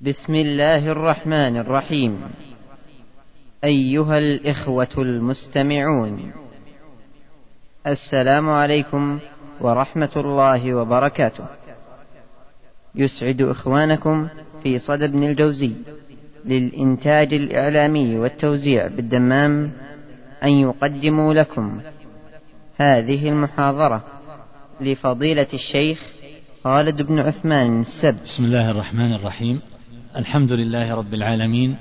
بسم الله الرحمن الرحيم. أيها الإخوة المستمعون السلام عليكم ورحمة الله وبركاته. يسعد إخوانكم في صدى ابن الجوزي للإنتاج الإعلامي والتوزيع بالدمام أن يقدموا لكم هذه المحاضرة لفضيلة الشيخ خالد بن عثمان السب بسم الله الرحمن الرحيم. الحمد لله رب العالمين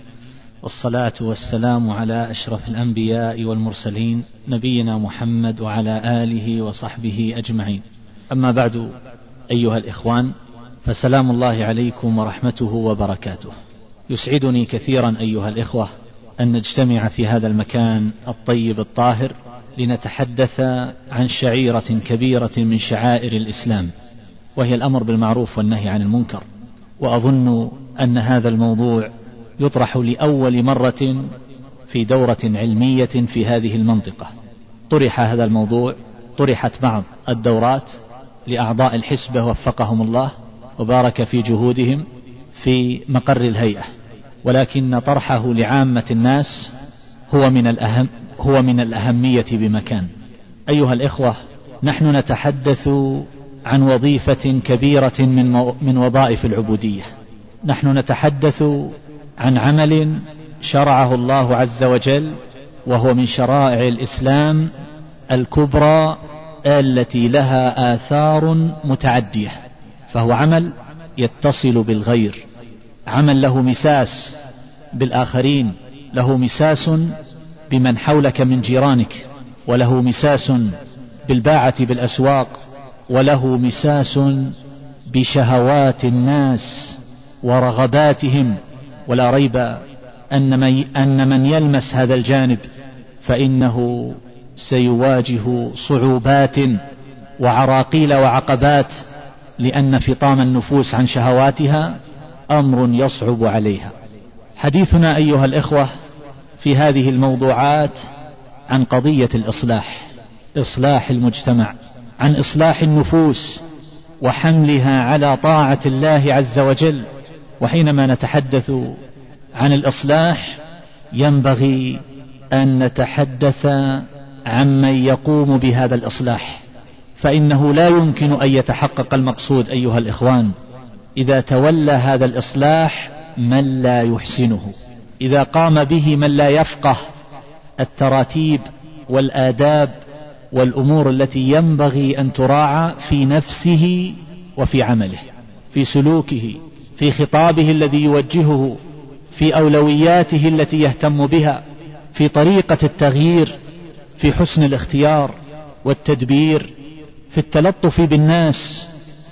والصلاة والسلام على أشرف الأنبياء والمرسلين نبينا محمد وعلى آله وصحبه أجمعين. أما بعد أيها الإخوان فسلام الله عليكم ورحمته وبركاته. يسعدني كثيرا أيها الإخوة أن نجتمع في هذا المكان الطيب الطاهر لنتحدث عن شعيرة كبيرة من شعائر الإسلام وهي الأمر بالمعروف والنهي عن المنكر. وأظن أن هذا الموضوع يطرح لأول مرة في دورة علمية في هذه المنطقة. طرح هذا الموضوع طرحت بعض الدورات لأعضاء الحسبة وفقهم الله وبارك في جهودهم في مقر الهيئة. ولكن طرحه لعامة الناس هو من الأهم هو من الأهمية بمكان. أيها الإخوة نحن نتحدث عن وظيفة كبيرة من من وظائف العبودية. نحن نتحدث عن عمل شرعه الله عز وجل وهو من شرائع الإسلام الكبرى التي لها آثار متعدية فهو عمل يتصل بالغير عمل له مساس بالآخرين له مساس بمن حولك من جيرانك وله مساس بالباعة بالأسواق وله مساس بشهوات الناس ورغباتهم ولا ريب أن من, أن من يلمس هذا الجانب فإنه سيواجه صعوبات وعراقيل وعقبات لأن فطام النفوس عن شهواتها أمر يصعب عليها. حديثنا أيها الإخوة في هذه الموضوعات عن قضية الإصلاح إصلاح المجتمع. عن إصلاح النفوس وحملها على طاعة الله عز وجل. وحينما نتحدث عن الإصلاح ينبغي أن نتحدث عمن يقوم بهذا الإصلاح. فإنه لا يمكن أن يتحقق المقصود أيها الإخوان. إذا تولى هذا الإصلاح من لا يحسنه. إذا قام به من لا يفقه التراتيب والآداب والأمور التي ينبغي أن تراعى في نفسه وفي عمله في سلوكه في خطابه الذي يوجهه في أولوياته التي يهتم بها في طريقة التغيير في حسن الاختيار والتدبير في التلطف بالناس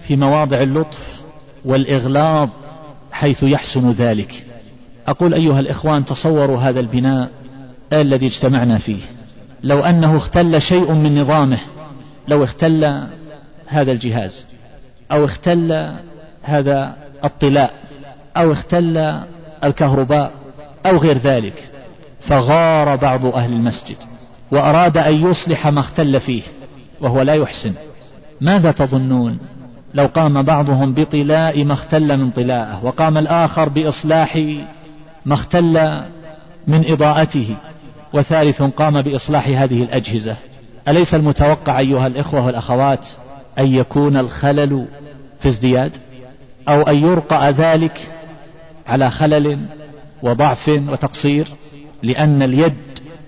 في مواضع اللطف والإغلاظ حيث يحسن ذلك. أقول أيها الإخوان تصوروا هذا البناء الذي اجتمعنا فيه. لو أنه اختل شيء من نظامه لو اختل هذا الجهاز أو اختل هذا الطلاء أو اختل الكهرباء أو غير ذلك فغار بعض أهل المسجد وأراد أن يصلح ما اختل فيه وهو لا يحسن. ماذا تظنون؟ لو قام بعضهم بطلاء ما اختل من طلاءه وقام الآخر بإصلاح ما اختل من إضاءته وثالث قام بإصلاح هذه الأجهزة. أليس المتوقع أيها الإخوة والأخوات أن يكون الخلل في ازدياد؟ أو أن يرقى ذلك على خلل وضعف وتقصير؟ لأن اليد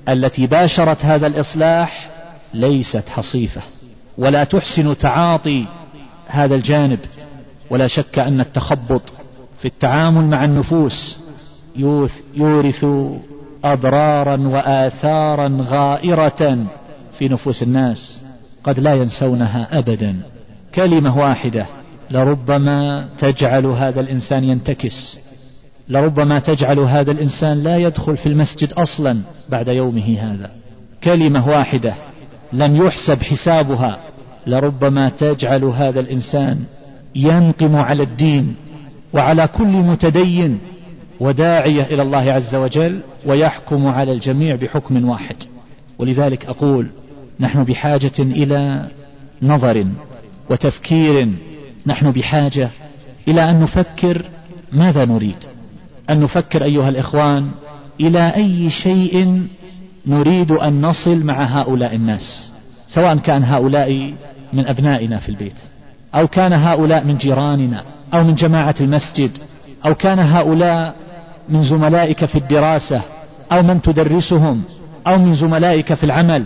التي باشرت هذا الإصلاح ليست حصيفة. ولا تحسن تعاطي هذا الجانب. ولا شك أن التخبط في التعامل مع النفوس يورث أضرارا وآثارا غائرة في نفوس الناس قد لا ينسونها أبدا. كلمة واحدة لربما تجعل هذا الإنسان ينتكس. لربما تجعل هذا الإنسان لا يدخل في المسجد أصلا بعد يومه هذا. كلمة واحدة لم يحسب حسابها. لربما تجعل هذا الإنسان ينقم على الدين وعلى كل متدين وداعية إلى الله عز وجل ويحكم على الجميع بحكم واحد. ولذلك أقول نحن بحاجة إلى نظر وتفكير نحن بحاجة إلى أن نفكر ماذا نريد. أن نفكر أيها الإخوان إلى أي شيء نريد أن نصل مع هؤلاء الناس سواء كان هؤلاء من أبنائنا في البيت أو كان هؤلاء من جيراننا أو من جماعة المسجد أو كان هؤلاء من زملائك في الدراسة أو من تدرسهم أو من زملائك في العمل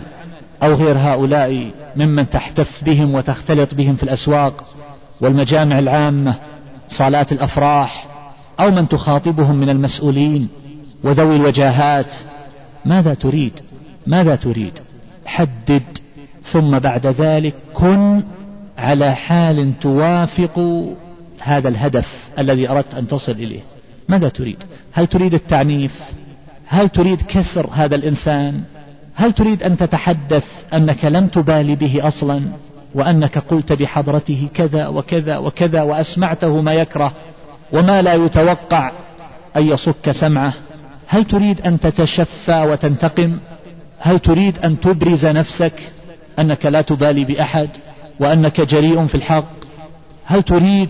أو غير هؤلاء ممن تحتف بهم وتختلط بهم في الأسواق والمجامع العامة صالات الأفراح أو من تخاطبهم من المسؤولين وذوي الوجاهات. ماذا تريد؟ ماذا تريد؟ حدد ثم بعد ذلك كن على حال توافق هذا الهدف الذي أردت أن تصل إليه. ماذا تريد؟ هل تريد التعنيف؟ هل تريد كسر هذا الإنسان؟ هل تريد أن تتحدث أنك لم تبالي به أصلا؟ وأنك قلت بحضرته كذا وكذا وكذا وأسمعته ما يكره وما لا يتوقع أن يصك سمعه؟ هل تريد أن تتشفى وتنتقم؟ هل تريد أن تبرز نفسك أنك لا تبالي بأحد وأنك جريء في الحق؟ هل تريد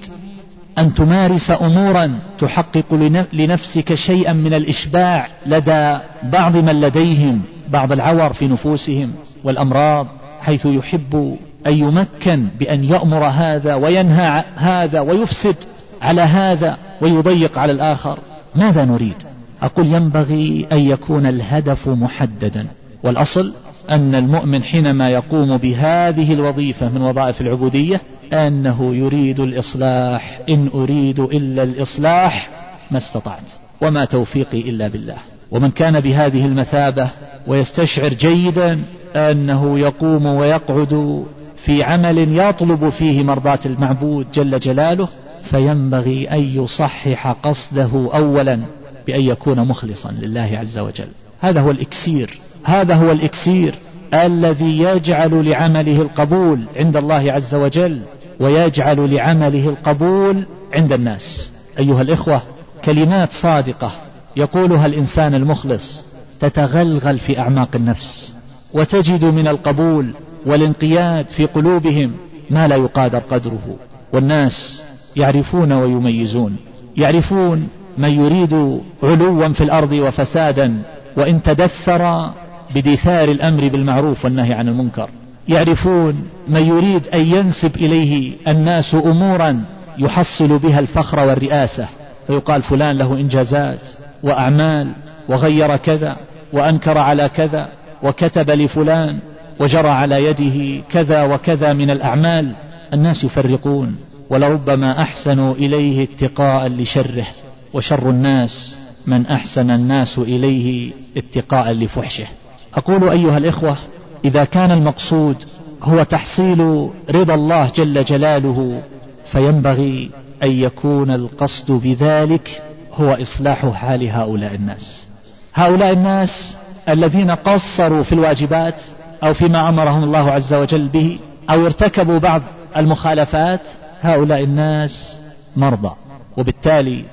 أن تمارس أمورا تحقق لنفسك شيئا من الإشباع لدى بعض من لديهم بعض العور في نفوسهم والأمراض حيث يحب أن يمكن بأن يأمر هذا وينهى هذا ويفسد على هذا ويضيق على الآخر. ماذا نريد؟ أقول ينبغي أن يكون الهدف محددا والأصل أن المؤمن حينما يقوم بهذه الوظيفة من وظائف العبودية أنه يريد الإصلاح إن أريد إلا الإصلاح ما استطعت وما توفيقي إلا بالله. ومن كان بهذه المثابة ويستشعر جيدا أنه يقوم ويقعد في عمل يطلب فيه مرضاة المعبود جل جلاله فينبغي أن يصحح قصده أولا بأن يكون مخلصا لله عز وجل. هذا هو الإكسير هذا هو الإكسير الذي يجعل لعمله القبول عند الله عز وجل. ويجعل لعمله القبول عند الناس. أيها الإخوة كلمات صادقة يقولها الإنسان المخلص تتغلغل في أعماق النفس وتجد من القبول والانقياد في قلوبهم ما لا يقادر قدره. والناس يعرفون ويميزون يعرفون من يريد علوا في الأرض وفسادا وإن تدثر بدثار الأمر بالمعروف والنهي عن المنكر. يعرفون من يريد أن ينسب إليه الناس أمورا يحصل بها الفخر والرئاسة. فيقال فلان له إنجازات وأعمال وغير كذا وأنكر على كذا وكتب لفلان وجرى على يده كذا وكذا من الأعمال. الناس يفرقون ولربما أحسنوا إليه اتقاء لشره وشر الناس من أحسن الناس إليه اتقاء لفحشه. أقول أيها الإخوة إذا كان المقصود هو تحصيل رضا الله جل جلاله فينبغي أن يكون القصد بذلك هو إصلاح حال هؤلاء الناس. هؤلاء الناس الذين قصروا في الواجبات أو فيما أمرهم الله عز وجل به أو ارتكبوا بعض المخالفات هؤلاء الناس مرضى وبالتالي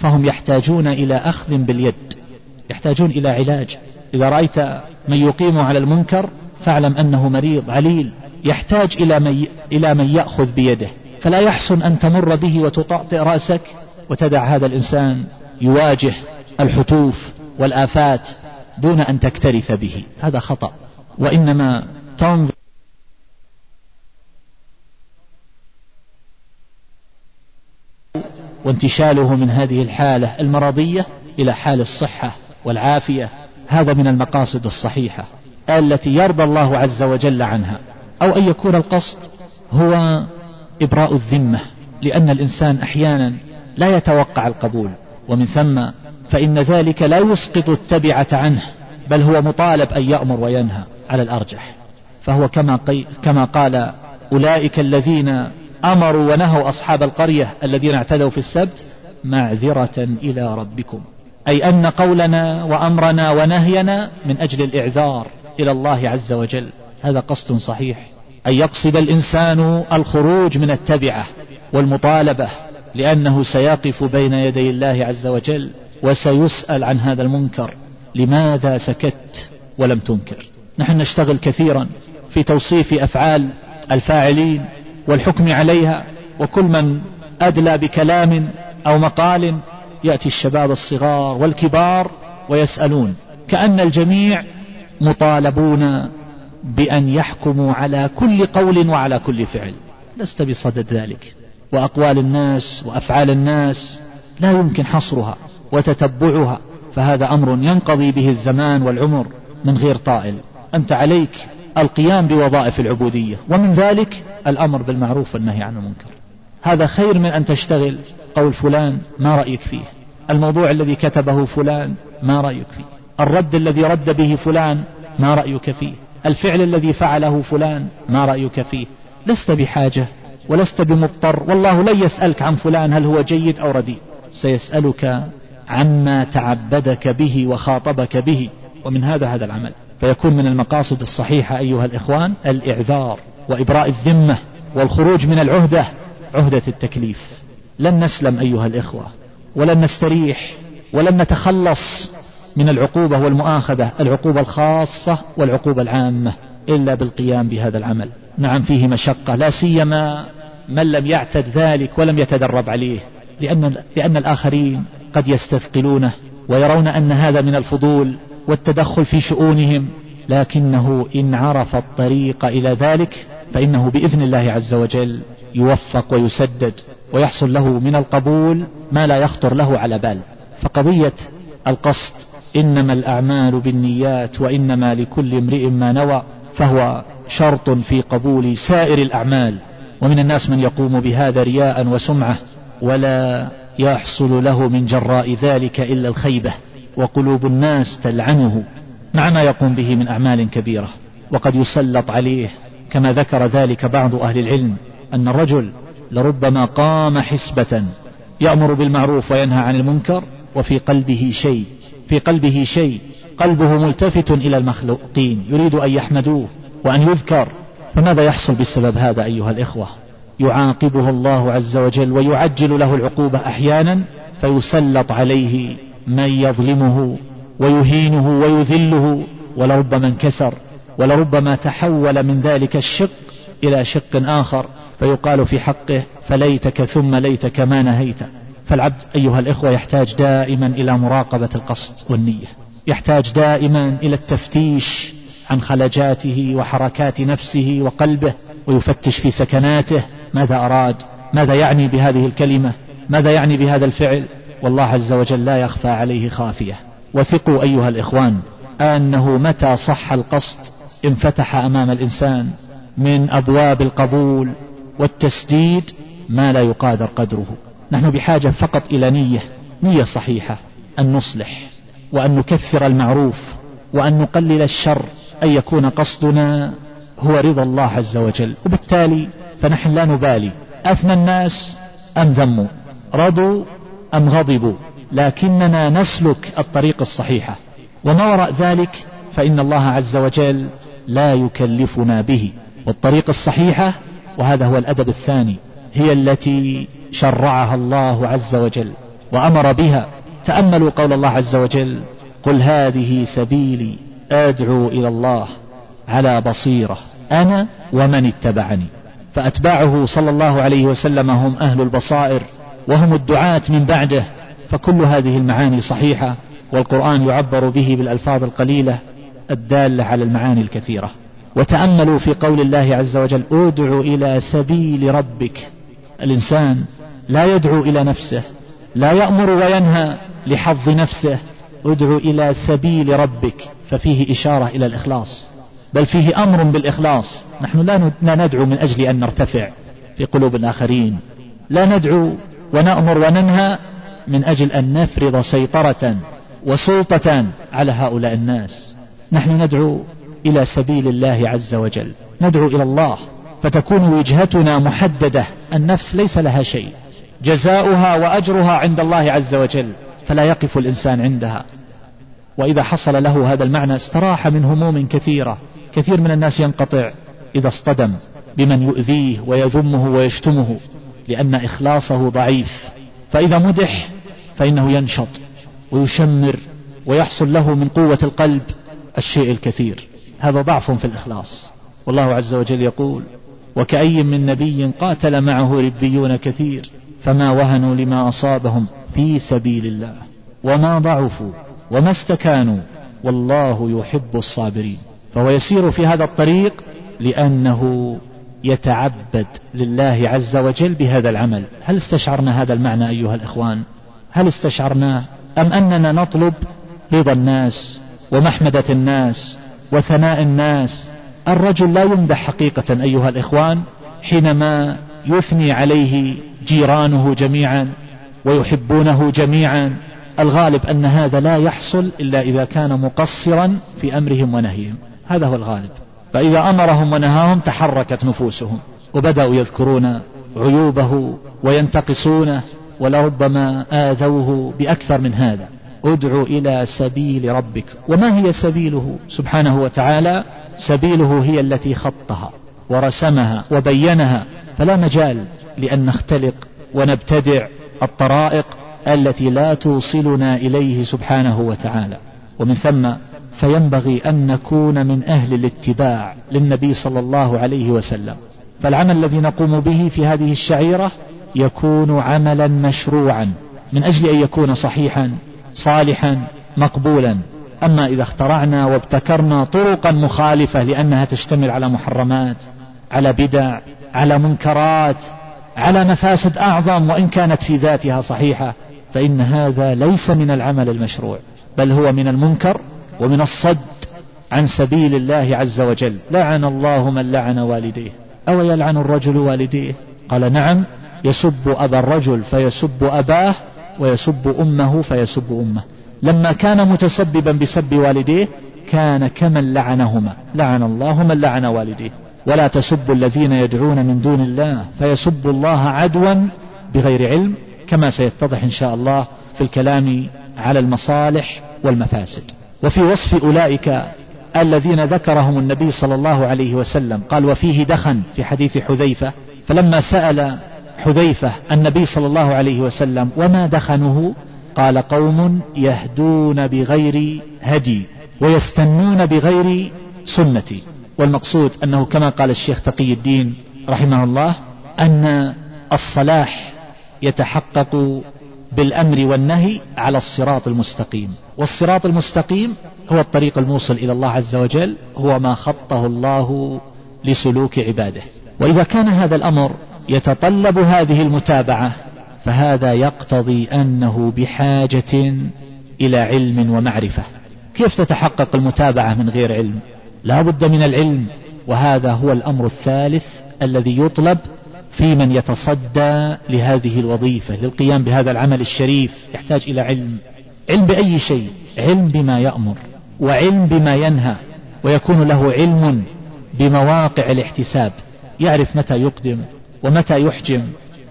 فهم يحتاجون إلى أخذ باليد يحتاجون إلى علاج. إذا رأيت من يقيم على المنكر فاعلم أنه مريض عليل يحتاج إلى من, إلى من يأخذ بيده. فلا يحسن أن تمر به وتطأطئ رأسك وتدع هذا الإنسان يواجه الحتوف والآفات دون أن تكترث به. هذا خطأ. وإنما تنظر وانتشاله من هذه الحالة المرضية إلى حال الصحة والعافية. هذا من المقاصد الصحيحة. التي يرضى الله عز وجل عنها أو أن يكون القصد هو إبراء الذمة لأن الإنسان أحيانا لا يتوقع القبول ومن ثم فإن ذلك لا يسقط التبعة عنه بل هو مطالب أن يأمر وينهى على الأرجح. فهو كما, قي كما قال أولئك الذين أمروا ونهوا أصحاب القرية الذين اعتدوا في السبت معذرة إلى ربكم. أي أن قولنا وأمرنا ونهينا من أجل الإعذار. إلى الله عز وجل. هذا قصد صحيح. أن يقصد الإنسان الخروج من التبعة والمطالبة لأنه سيقف بين يدي الله عز وجل وسيسأل عن هذا المنكر. لماذا سكت ولم تنكر؟ نحن نشتغل كثيرا في توصيف أفعال الفاعلين والحكم عليها وكل من أدلى بكلام أو مقال يأتي الشباب الصغار والكبار ويسألون. كأن الجميع مطالبون بأن يحكموا على كل قول وعلى كل فعل. لست بصدد ذلك. وأقوال الناس وأفعال الناس لا يمكن حصرها وتتبعها. فهذا أمر ينقضي به الزمان والعمر من غير طائل. أنت عليك القيام بوظائف العبودية. ومن ذلك الأمر بالمعروف والنهي عن المنكر. هذا خير من أن تشتغل قول فلان ما رأيك فيه. الموضوع الذي كتبه فلان ما رأيك فيه. الرد الذي رد به فلان ما رأيك فيه. الفعل الذي فعله فلان ما رأيك فيه. لست بحاجة ولست بمضطر. والله لن يسألك عن فلان هل هو جيد أو رديء. سيسألك عما تعبدك به وخاطبك به. ومن هذا هذا العمل. فيكون من المقاصد الصحيحة أيها الإخوان الإعذار وإبراء الذمة والخروج من العهدة عهدة التكليف. لن نسلم أيها الإخوة ولن نستريح ولن نتخلص من العقوبة والمؤاخذة العقوبة الخاصة والعقوبة العامة إلا بالقيام بهذا العمل. نعم فيه مشقة لا سيما من لم يعتد ذلك ولم يتدرب عليه لأن, لأن الآخرين قد يستثقلونه ويرون أن هذا من الفضول والتدخل في شؤونهم. لكنه إن عرف الطريق إلى ذلك فإنه بإذن الله عز وجل يوفق ويسدد ويحصل له من القبول ما لا يخطر له على بال. فقضية القصد إنما الأعمال بالنيات وإنما لكل امرئ ما نوى فهو شرط في قبول سائر الأعمال. ومن الناس من يقوم بهذا رياء وسمعة ولا يحصل له من جراء ذلك إلا الخيبة وقلوب الناس تلعنه. مع ما يقوم به من أعمال كبيرة. وقد يسلط عليه كما ذكر ذلك بعض أهل العلم أن الرجل لربما قام حسبة يأمر بالمعروف وينهى عن المنكر وفي قلبه شيء. في قلبه شيء قلبه ملتفت إلى المخلوقين يريد أن يحمدوه وأن يذكر. فماذا يحصل بسبب هذا أيها الإخوة؟ يعاقبه الله عز وجل ويعجل له العقوبة أحيانا فيسلط عليه من يظلمه ويهينه ويذله ولربما انكسر ولربما تحول من ذلك الشق إلى شق آخر فيقال في حقه فليتك ثم ليتك ما نهيت فالعبد أيها الإخوة يحتاج دائما إلى مراقبة القصد والنية. يحتاج دائما إلى التفتيش عن خلجاته وحركات نفسه وقلبه ويفتش في سكناته. ماذا أراد؟ ماذا يعني بهذه الكلمة؟ ماذا يعني بهذا الفعل؟ والله عز وجل لا يخفى عليه خافية. وثقوا أيها الإخوان أنه متى صح القصد انفتح أمام الإنسان من أبواب القبول والتسديد ما لا يقادر قدره. نحن بحاجة فقط إلى نية نية صحيحة أن نصلح وأن نكثر المعروف وأن نقلل الشر أن يكون قصدنا هو رضا الله عز وجل. وبالتالي فنحن لا نبالي. أثنى الناس أم ذموا؟ رضوا أم غضبوا؟ لكننا نسلك الطريق الصحيحة وما وراء ذلك فإن الله عز وجل لا يكلفنا به. والطريق الصحيحة وهذا هو الأدب الثاني هي التي شرعها الله عز وجل وأمر بها. تأملوا قول الله عز وجل قل هذه سبيلي أدعو إلى الله على بصيرة أنا ومن اتبعني. فأتباعه صلى الله عليه وسلم هم أهل البصائر وهم الدعاة من بعده. فكل هذه المعاني صحيحة والقرآن يعبر به بالألفاظ القليلة الدالة على المعاني الكثيرة. وتأملوا في قول الله عز وجل ادع إلى سبيل ربك. الإنسان لا يدعو إلى نفسه لا يأمر وينهى لحظ نفسه. ادعو إلى سبيل ربك ففيه إشارة إلى الإخلاص. بل فيه أمر بالإخلاص. نحن لا ندعو من أجل أن نرتفع في قلوب الآخرين. لا ندعو ونأمر وننهى من أجل أن نفرض سيطرة وسلطة على هؤلاء الناس. نحن ندعو إلى سبيل الله عز وجل. ندعو إلى الله فتكون وجهتنا محددة. النفس ليس لها شيء. جزاؤها وأجرها عند الله عز وجل فلا يقف الإنسان عندها. وإذا حصل له هذا المعنى استراح من هموم كثيرة كثير من الناس ينقطع إذا اصطدم بمن يؤذيه ويذمه ويشتمه لأن إخلاصه ضعيف. فإذا مدح فإنه ينشط ويشمر ويحصل له من قوة القلب الشيء الكثير. هذا ضعف في الإخلاص. والله عز وجل يقول وكأي من نبي قاتل معه ربيون كثير فما وهنوا لما أصابهم في سبيل الله. وما ضعفوا وما استكانوا والله يحب الصابرين. فهو يسير في هذا الطريق لأنه يتعبد لله عز وجل بهذا العمل. هل استشعرنا هذا المعنى أيها الإخوان؟ هل استشعرناه أم أننا نطلب رضا الناس ومحمدة الناس وثناء الناس؟ الرجل لا يمدح حقيقة أيها الإخوان حينما يثني عليه جيرانه جميعا ويحبونه جميعا. الغالب أن هذا لا يحصل إلا إذا كان مقصرا في أمرهم ونهيهم. هذا هو الغالب. فإذا أمرهم ونهاهم تحركت نفوسهم وبدأوا يذكرون عيوبه وينتقصونه ولربما آذوه بأكثر من هذا. ادع إلى سبيل ربك. وما هي سبيله؟ سبحانه وتعالى سبيله هي التي خطها ورسمها وبينها فلا مجال لأن نختلق ونبتدع الطرائق التي لا توصلنا إليه سبحانه وتعالى. ومن ثم فينبغي أن نكون من أهل الاتباع للنبي صلى الله عليه وسلم. فالعمل الذي نقوم به في هذه الشعيرة يكون عملا مشروعا من أجل أن يكون صحيحا صالحا مقبولا. أما إذا اخترعنا وابتكرنا طرقا مخالفة لأنها تشتمل على محرمات على بدع على منكرات على مفاسد أعظم وإن كانت في ذاتها صحيحة فإن هذا ليس من العمل المشروع بل هو من المنكر ومن الصد عن سبيل الله عز وجل. لعن الله من لعن والديه. أو يلعن الرجل والديه؟ قال نعم يسب أبا الرجل فيسب أباه ويسب أمه فيسب أمه. لما كان متسببا بسب والديه كان كمن لعنهما. لعن الله من لعن والديه. ولا تسبوا الذين يدعون من دون الله فيسبوا الله عدوا بغير علم كما سيتضح إن شاء الله في الكلام على المصالح والمفاسد. وفي وصف أولئك الذين ذكرهم النبي صلى الله عليه وسلم قال وفيه دخن في حديث حذيفة. فلما سأل حذيفة النبي صلى الله عليه وسلم وما دخنه؟ قال قوم يهدون بغير هدي ويستنون بغير سنتي. والمقصود أنه كما قال الشيخ تقي الدين رحمه الله أن الصلاح يتحقق بالأمر والنهي على الصراط المستقيم والصراط المستقيم هو الطريق الموصل إلى الله عز وجل هو ما خطه الله لسلوك عباده. وإذا كان هذا الأمر يتطلب هذه المتابعة فهذا يقتضي أنه بحاجة إلى علم ومعرفة. كيف تتحقق المتابعة من غير علم؟ لا بد من العلم وهذا هو الأمر الثالث الذي يطلب في من يتصدى لهذه الوظيفة للقيام بهذا العمل الشريف يحتاج إلى علم. علم بأي شيء؟ علم بما يأمر وعلم بما ينهى ويكون له علم بمواقع الاحتساب. يعرف متى يقدم ومتى يحجم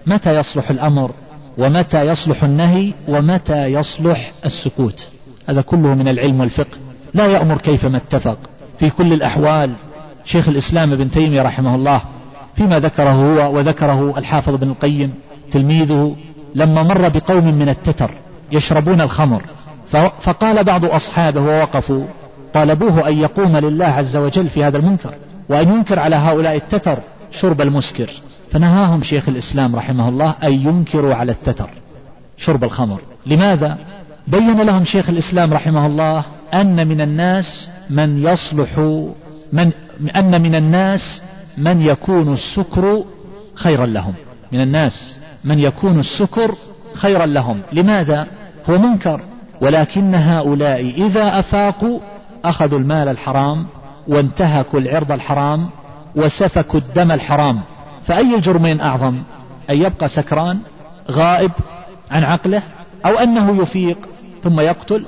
متى يصلح الأمر ومتى يصلح النهي ومتى يصلح السكوت. هذا كله من العلم والفقه. لا يأمر كيفما اتفق. في كل الأحوال شيخ الإسلام ابن تيمية رحمه الله فيما ذكره هو وذكره الحافظ بن القيم تلميذه لما مر بقوم من التتر يشربون الخمر فقال بعض أصحابه ووقفوا طالبوه أن يقوم لله عز وجل في هذا المنكر وأن ينكر على هؤلاء التتر شرب المسكر فنهاهم شيخ الإسلام رحمه الله أن ينكروا على التتر شرب الخمر لماذا؟ بين لهم شيخ الإسلام رحمه الله أن من الناس من يصلح من أن من الناس من يكون السكر خيرا لهم. من الناس من يكون السكر خيرا لهم. لماذا؟ هو منكر. ولكن هؤلاء إذا أفاقوا أخذوا المال الحرام وانتهكوا العرض الحرام وسفكوا الدم الحرام. فأي الجرمين أعظم؟ أن يبقى سكران غائب عن عقله أو أنه يفيق ثم يقتل؟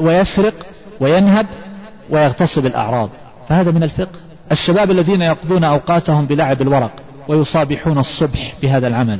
ويسرق وينهب ويغتصب الأعراض. فهذا من الفقه. الشباب الذين يقضون أوقاتهم بلعب الورق ويصابحون الصبح بهذا العمل.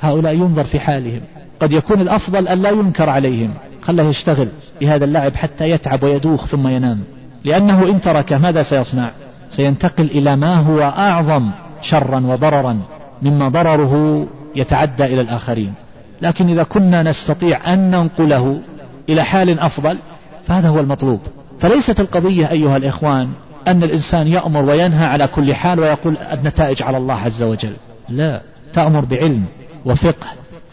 هؤلاء ينظر في حالهم. قد يكون الأفضل أن لا ينكر عليهم. خله يشتغل بهذا اللعب حتى يتعب ويدوخ ثم ينام. لأنه إن تركه ماذا سيصنع؟ سينتقل إلى ما هو أعظم شرا وضررا مما ضرره يتعدى إلى الآخرين. لكن إذا كنا نستطيع أن ننقله إلى حال أفضل فهذا هو المطلوب. فليست القضية أيها الإخوان أن الإنسان يأمر وينهى على كل حال ويقول النتائج على الله عز وجل. لا تأمر بعلم وفقه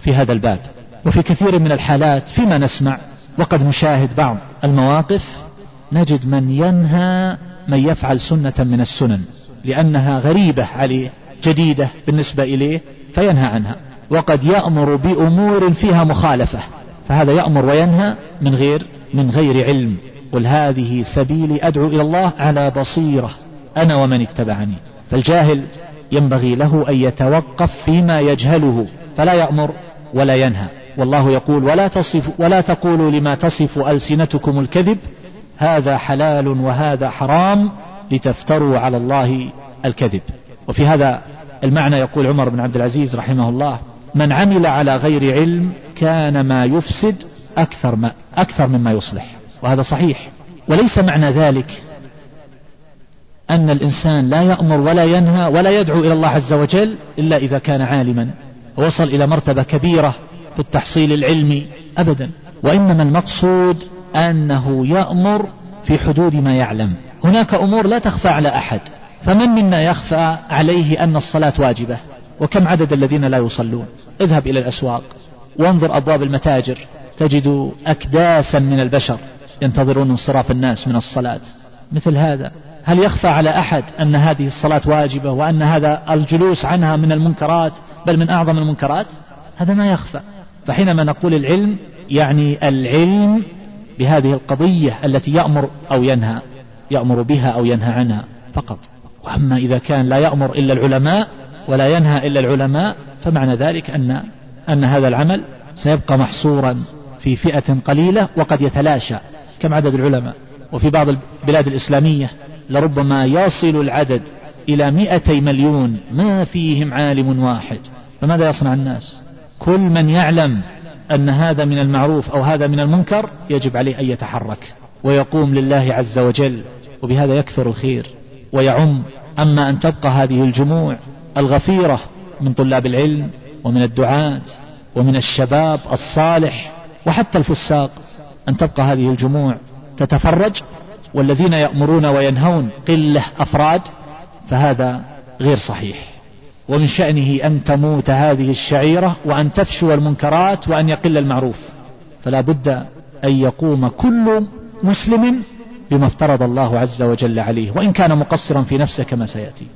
في هذا الباب. وفي كثير من الحالات فيما نسمع وقد نشاهد بعض المواقف نجد من ينهى من يفعل سنة من السنن لأنها غريبة عليه جديدة بالنسبة إليه فينهى عنها. وقد يأمر بأمور فيها مخالفة. فهذا يأمر وينهى من غير من غير علم. قل هذه سبيلي أدعو إلى الله على بصيرة. أنا ومن اتبعني. فالجاهل ينبغي له أن يتوقف فيما يجهله فلا يأمر ولا ينهى. والله يقول ولا تصف ولا تقولوا لما تصف ألسنتكم الكذب؟ هذا حلال وهذا حرام لتفتروا على الله الكذب. وفي هذا المعنى يقول عمر بن عبد العزيز رحمه الله من عمل على غير علم كان ما يفسد أكثر, ما أكثر مما يصلح وهذا صحيح. وليس معنى ذلك أن الإنسان لا يأمر ولا ينهى ولا يدعو إلى الله عز وجل إلا إذا كان عالما ووصل إلى مرتبة كبيرة في التحصيل العلمي أبدا. وإنما المقصود أنه يأمر في حدود ما يعلم. هناك أمور لا تخفى على أحد فمن منا يخفى عليه أن الصلاة واجبة؟ وكم عدد الذين لا يصلون. اذهب إلى الأسواق. وانظر أبواب المتاجر. تجد أكداسا من البشر ينتظرون انصراف الناس من الصلاة. مثل هذا. هل يخفى على أحد أن هذه الصلاة واجبة وأن هذا الجلوس عنها من المنكرات بل من أعظم المنكرات؟ هذا ما يخفى. فحينما نقول العلم يعني العلم بهذه القضية التي يأمر أو ينهى يأمر بها أو ينهى عنها فقط. وأما إذا كان لا يأمر إلا العلماء ولا ينهى إلا العلماء فمعنى ذلك أن أن هذا العمل سيبقى محصورا في فئة قليلة وقد يتلاشى كم عدد العلماء. وفي بعض البلاد الإسلامية لربما يصل العدد إلى مئتي مليون ما فيهم عالم واحد. فماذا يصنع الناس؟ كل من يعلم أن هذا من المعروف أو هذا من المنكر يجب عليه أن يتحرك ويقوم لله عز وجل وبهذا يكثر الخير ويعم. أما أن تبقى هذه الجموع الغفيرة من طلاب العلم ومن الدعاة ومن الشباب الصالح وحتى الفساق أن تبقى هذه الجموع تتفرج والذين يأمرون وينهون قلة أفراد فهذا غير صحيح. ومن شأنه أن تموت هذه الشعيرة وأن تفشو المنكرات وأن يقل المعروف. فلا بد أن يقوم كل مسلم بما افترض الله عز وجل عليه وإن كان مقصرا في نفسه كما سيأتي.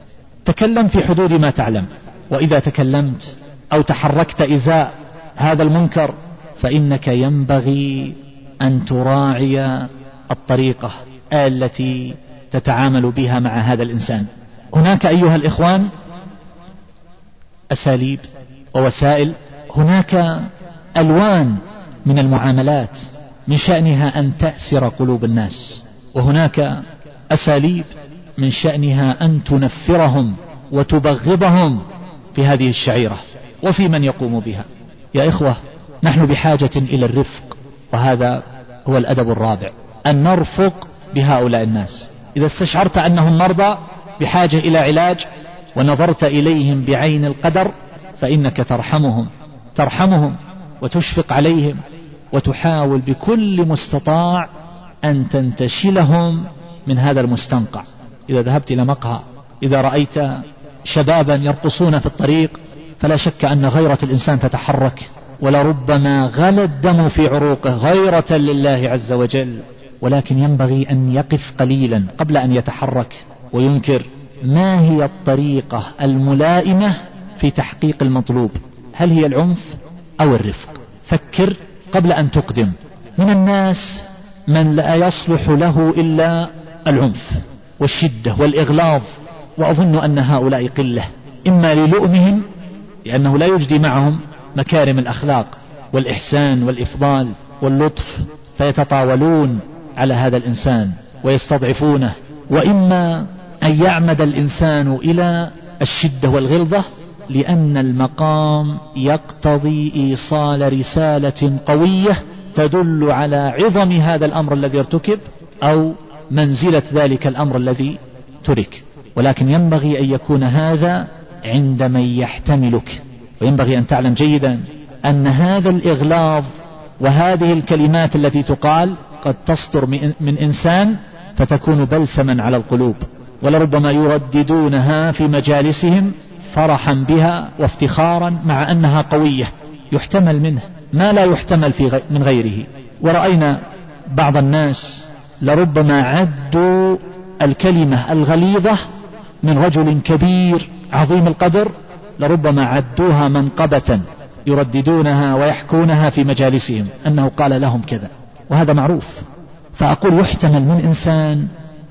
تكلم في حدود ما تعلم. وإذا تكلمت أو تحركت إزاء هذا المنكر فإنك ينبغي أن تراعي الطريقة التي تتعامل بها مع هذا الإنسان. هناك أيها الإخوان أساليب ووسائل. هناك ألوان من المعاملات من شأنها أن تأسر قلوب الناس. وهناك أساليب من شأنها أن تنفرهم وتبغضهم في هذه الشعيرة وفي من يقوم بها. يا إخوة نحن بحاجة إلى الرفق وهذا هو الأدب الرابع أن نرفق بهؤلاء الناس. إذا استشعرت أنهم مرضى بحاجة إلى علاج ونظرت إليهم بعين القدر فإنك ترحمهم ترحمهم وتشفق عليهم وتحاول بكل مستطاع أن تنتشلهم من هذا المستنقع. إذا ذهبت إلى مقهى إذا رأيت شبابا يرقصون في الطريق فلا شك أن غيرة الإنسان تتحرك ولربما غلى الدم في عروقه غيرة لله عز وجل. ولكن ينبغي أن يقف قليلا قبل أن يتحرك وينكر ما هي الطريقة الملائمة في تحقيق المطلوب. هل هي العنف أو الرفق؟ فكر قبل أن تقدم. من الناس من لا يصلح له إلا العنف. والشدة والإغلاظ وأظن أن هؤلاء قلة إما للؤمهم لأنه لا يجدي معهم مكارم الأخلاق والإحسان والإفضال واللطف فيتطاولون على هذا الإنسان ويستضعفونه وإما أن يعمد الإنسان إلى الشدة والغلظة لأن المقام يقتضي إيصال رسالة قوية تدل على عظم هذا الأمر الذي ارتكب أو منزلة ذلك الأمر الذي ترك. ولكن ينبغي أن يكون هذا عند من يحتملك. وينبغي أن تعلم جيدا أن هذا الإغلاظ وهذه الكلمات التي تقال قد تصدر من إنسان فتكون بلسما على القلوب. ولربما يرددونها في مجالسهم فرحا بها وافتخارا مع أنها قوية. يحتمل منه. ما لا يحتمل في غي من غيره. ورأينا بعض الناس لربما عدوا الكلمة الغليظة من رجل كبير عظيم القدر لربما عدوها منقبة يرددونها ويحكونها في مجالسهم أنه قال لهم كذا وهذا معروف. فأقول يحتمل من إنسان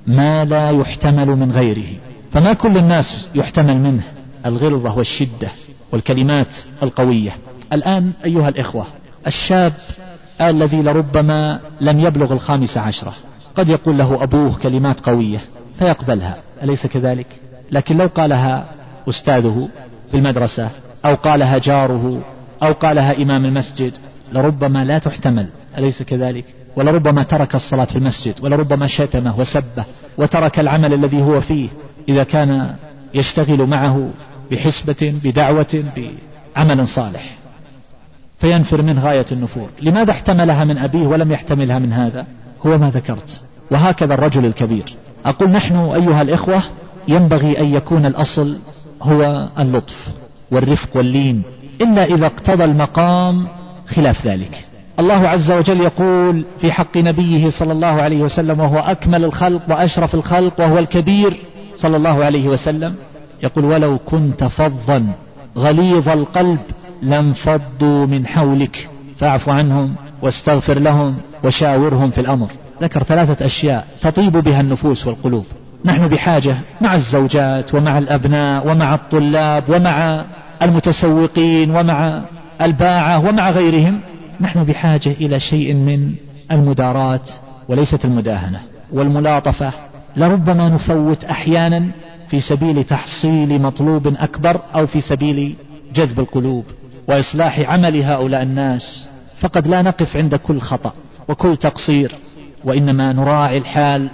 ما لا يحتمل من غيره. فما كل الناس يحتمل منه الغلظة والشدة والكلمات القوية. الآن أيها الإخوة الشاب الذي لربما لم يبلغ الخامسة عشرة قد يقول له أبوه كلمات قوية فيقبلها أليس كذلك؟ لكن لو قالها أستاذه في المدرسة أو قالها جاره أو قالها إمام المسجد لربما لا تحتمل أليس كذلك؟ ولربما ترك الصلاة في المسجد ولربما شتمه وسبه وترك العمل الذي هو فيه إذا كان يشتغل معه بحسبة بدعوة بعمل صالح. فينفر منه غاية النفور. لماذا احتملها من أبيه ولم يحتملها من هذا؟ هو ما ذكرت. وهكذا الرجل الكبير. أقول نحن أيها الإخوة ينبغي أن يكون الأصل هو اللطف والرفق واللين إلا إذا اقتضى المقام خلاف ذلك. الله عز وجل يقول في حق نبيه صلى الله عليه وسلم وهو أكمل الخلق وأشرف الخلق وهو الكبير صلى الله عليه وسلم يقول ولو كنت فظا غليظ القلب لانفضوا من حولك فاعف عنهم. واستغفر لهم وشاورهم في الأمر. ذكر ثلاثة أشياء تطيب بها النفوس والقلوب. نحن بحاجة مع الزوجات ومع الأبناء ومع الطلاب ومع المتسوقين ومع الباعة ومع غيرهم. نحن بحاجة إلى شيء من المداراة وليست المداهنة والملاطفة. لربما نفوت أحيانا في سبيل تحصيل مطلوب أكبر أو في سبيل جذب القلوب وإصلاح عمل هؤلاء الناس. فقد لا نقف عند كل خطأ وكل تقصير وإنما نراعي الحال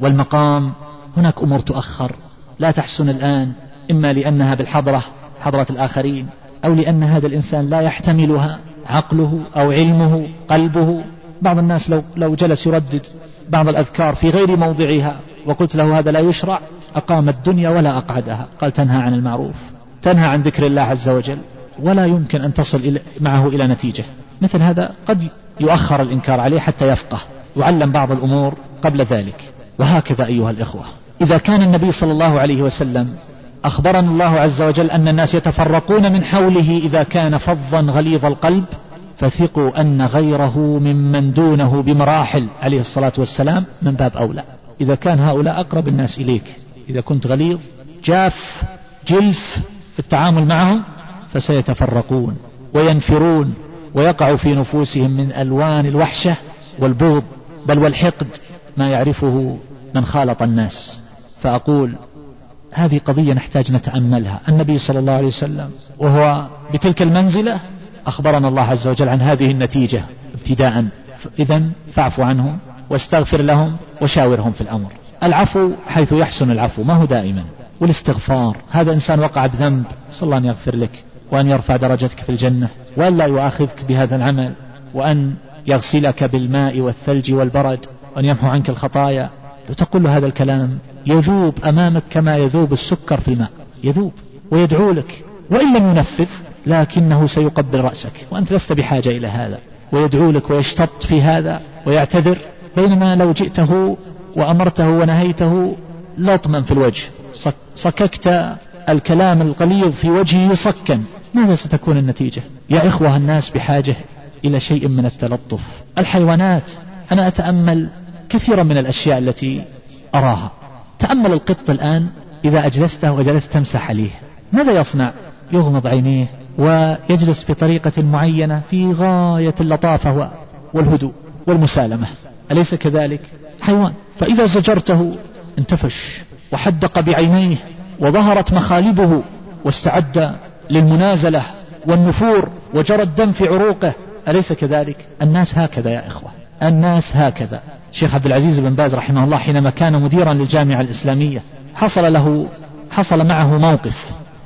والمقام. هناك أمور تؤخر لا تحسن الآن إما لأنها بالحضرة حضرة الآخرين أو لأن هذا الإنسان لا يحتملها عقله أو علمه قلبه. بعض الناس لو, لو جلس يردد بعض الأذكار في غير موضعها وقلت له هذا لا يشرع أقام الدنيا ولا أقعدها. قال تنهى عن المعروف تنهى عن ذكر الله عز وجل ولا يمكن أن تصل معه إلى نتيجة. مثل هذا قد يؤخر الإنكار عليه حتى يفقه يعلم بعض الأمور قبل ذلك. وهكذا أيها الإخوة إذا كان النبي صلى الله عليه وسلم أخبرنا الله عز وجل أن الناس يتفرقون من حوله إذا كان فظا غليظ القلب فثقوا أن غيره ممن دونه بمراحل عليه الصلاة والسلام من باب أولى. إذا كان هؤلاء أقرب الناس إليك إذا كنت غليظ جاف جلف في التعامل معهم فسيتفرقون وينفرون ويقع في نفوسهم من ألوان الوحشة والبغض بل والحقد ما يعرفه من خالط الناس. فأقول هذه قضية نحتاج نتأملها. النبي صلى الله عليه وسلم وهو بتلك المنزلة أخبرنا الله عز وجل عن هذه النتيجة ابتداء. إذا فاعف عنهم واستغفر لهم وشاورهم في الأمر. العفو حيث يحسن العفو ما هو دائما؟ والاستغفار هذا إنسان وقع بذنب صلى الله أن يغفر لك. وأن يرفع درجتك في الجنة وأن لا يؤاخذك بهذا العمل وأن يغسلك بالماء والثلج والبرد وأن يمحو عنك الخطايا. لو تقول له هذا الكلام يذوب أمامك كما يذوب السكر في الماء. يذوب ويدعو لك وإن لم ينفذ لكنه سيقبل رأسك. وأنت لست بحاجة إلى هذا. ويدعو لك ويشتط في هذا ويعتذر. بينما لو جئته وأمرته ونهيته لطما في الوجه. صككت الكلام الغليظ في وجهه صكا. ماذا ستكون النتيجة؟ يا إخوة الناس بحاجة إلى شيء من التلطف. الحيوانات أنا أتأمل كثيرا من الأشياء التي أراها. تأمل القط الآن إذا أجلسته وجلست تمسح عليه. ماذا يصنع؟ يغمض عينيه ويجلس بطريقة معينة في غاية اللطافة والهدوء والمسالمة. أليس كذلك؟ حيوان فإذا زجرته انتفش وحدق بعينيه وظهرت مخالبه واستعد للمنازلة والنفور وجرى الدم في عروقه. أليس كذلك؟ الناس هكذا يا إخوة. الناس هكذا. شيخ عبد العزيز بن باز رحمه الله حينما كان مديرا للجامعة الإسلامية حصل له حصل معه موقف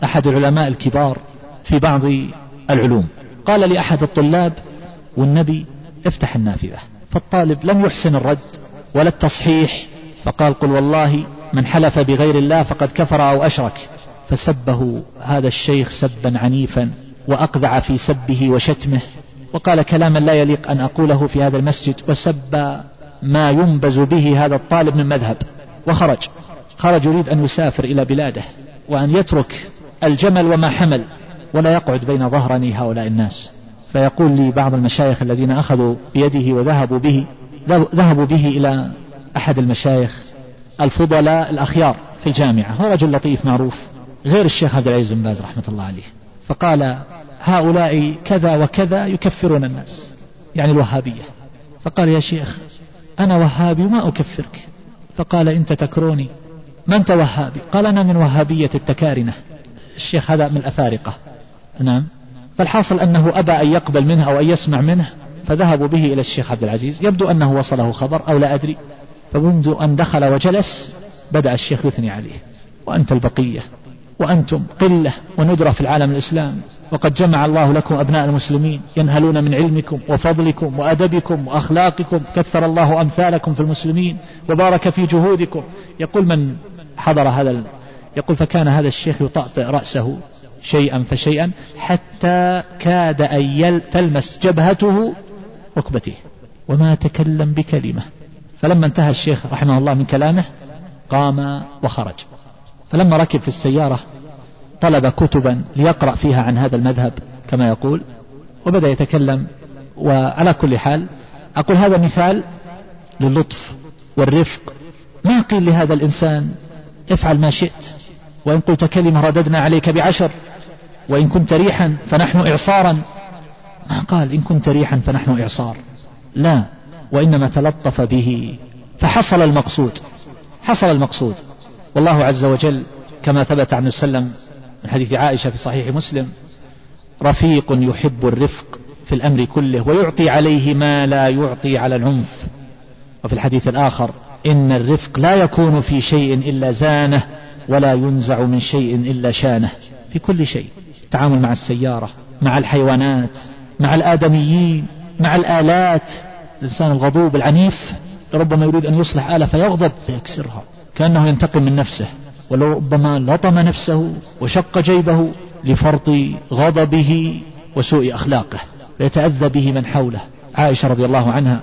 أحد العلماء الكبار في بعض العلوم. قال لأحد الطلاب والنبي افتح النافذة. فالطالب لم يحسن الرد ولا التصحيح. فقال قل والله من حلف بغير الله فقد كفر أو أشرك. فسبه هذا الشيخ سبا عنيفا وأقذع في سبه وشتمه وقال كلاما لا يليق أن أقوله في هذا المسجد وسب ما ينبز به هذا الطالب من مذهب وخرج. خرج يريد أن يسافر إلى بلاده وأن يترك الجمل وما حمل ولا يقعد بين ظهرني هؤلاء الناس. فيقول لي بعض المشايخ الذين أخذوا بيده وذهبوا به ذهبوا به إلى أحد المشايخ الفضلاء الأخيار في الجامعة. هو رجل لطيف معروف. غير الشيخ عبد العزيز بن باز رحمة الله عليه. فقال هؤلاء كذا وكذا يكفرون الناس يعني الوهابية. فقال يا شيخ أنا وهابي وما أكفرك. فقال أنت تكروني من أنت وهابي؟ قال أنا من وهابية التكارنة. الشيخ هذا من الأفارقة. نعم. فالحاصل أنه أبى أن يقبل منه أو أن يسمع منه فذهبوا به إلى الشيخ عبد العزيز. يبدو أنه وصله خبر أو لا أدري. فمنذ أن دخل وجلس بدأ الشيخ يثني عليه. وأنت البقية. وأنتم قلة وندرة في العالم الإسلامي وقد جمع الله لكم أبناء المسلمين ينهلون من علمكم وفضلكم وأدبكم وأخلاقكم. كثر الله أمثالكم في المسلمين وبارك في جهودكم. يقول من حضر هذا يقول فكان هذا الشيخ يطأطئ رأسه شيئا فشيئا حتى كاد أن تلمس جبهته ركبته وما تكلم بكلمة. فلما انتهى الشيخ رحمه الله من كلامه قام وخرج. فلما ركب في السيارة طلب كتبا ليقرأ فيها عن هذا المذهب كما يقول وبدأ يتكلم وعلى كل حال أقول هذا مثال للطف والرفق. ما قيل لهذا الإنسان؟ افعل ما شئت وإن قلت كلمة رددنا عليك بعشر وإن كنت ريحا فنحن إعصارا. ما قال إن كنت ريحا فنحن إعصار؟ لا وإنما تلطف به. فحصل المقصود حصل المقصود. والله عز وجل كما ثبت عن وسلم من حديث عائشة في صحيح مسلم رفيق يحب الرفق في الأمر كله ويعطي عليه ما لا يعطي على العنف. وفي الحديث الآخر إن الرفق لا يكون في شيء إلا زانه ولا ينزع من شيء إلا شانه. في كل شيء التعامل مع السيارة مع الحيوانات مع الآدميين مع الآلات الإنسان الغضوب العنيف ربما يريد أن يصلح آلة فيغضب فيكسرها كأنه ينتقم من نفسه ولربما لطم نفسه وشق جيبه لفرط غضبه وسوء أخلاقه فيتأذى به من حوله. عائشة رضي الله عنها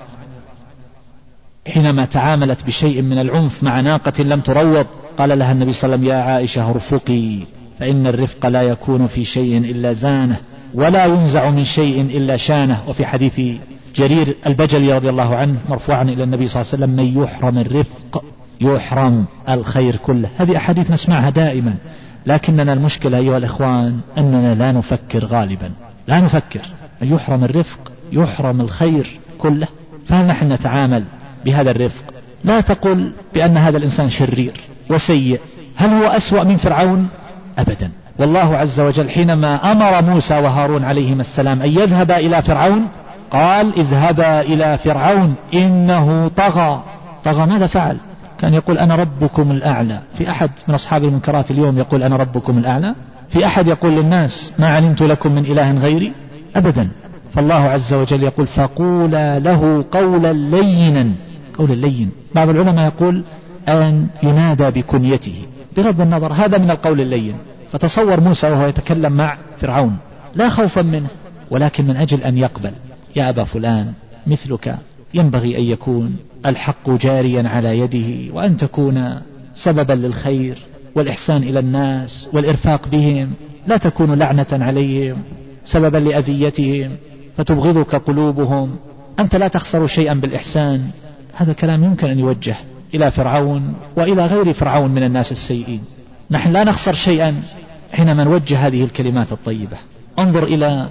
حينما تعاملت بشيء من العنف مع ناقة لم تروض قال لها النبي صلى الله عليه وسلم يا عائشة ارفقي فإن الرفق لا يكون في شيء إلا زانة ولا ينزع من شيء إلا شانة. وفي حديث جرير البجلي رضي الله عنه مرفوعا إلى النبي صلى الله عليه وسلم من يحرم الرفق يحرم الخير كله. هذه أحاديث نسمعها دائما. لكننا المشكلة أيها الإخوان أننا لا نفكر غالبا. لا نفكر. أن يحرم الرفق يحرم الخير كله. فهل نحن نتعامل بهذا الرفق؟ لا تقل بأن هذا الإنسان شرير وسيء. هل هو أسوأ من فرعون؟ أبدا. والله عز وجل حينما أمر موسى وهارون عليهما السلام أن يذهبا إلى فرعون قال اذهبا إلى فرعون إنه طغى. طغى ماذا فعل؟ كان يقول أنا ربكم الأعلى. في أحد من أصحاب المنكرات اليوم يقول أنا ربكم الأعلى. في أحد يقول للناس ما علمت لكم من إله غيري؟ أبدا. فالله عز وجل يقول فقولا له قولا لينا. قولا لين. بعض العلماء يقول أن ينادى بكنيته. بغض النظر هذا من القول اللين. فتصور موسى وهو يتكلم مع فرعون. لا خوفا منه ولكن من أجل أن يقبل. يا أبا فلان مثلك ينبغي أن يكون. الحق جاريا على يده وأن تكون سببا للخير والإحسان إلى الناس والإرفاق بهم لا تكون لعنة عليهم سببا لأذيتهم فتبغضك قلوبهم. أنت لا تخسر شيئا بالإحسان. هذا كلام يمكن أن يوجه إلى فرعون وإلى غير فرعون من الناس السيئين. نحن لا نخسر شيئا حينما نوجه هذه الكلمات الطيبة. انظر إلى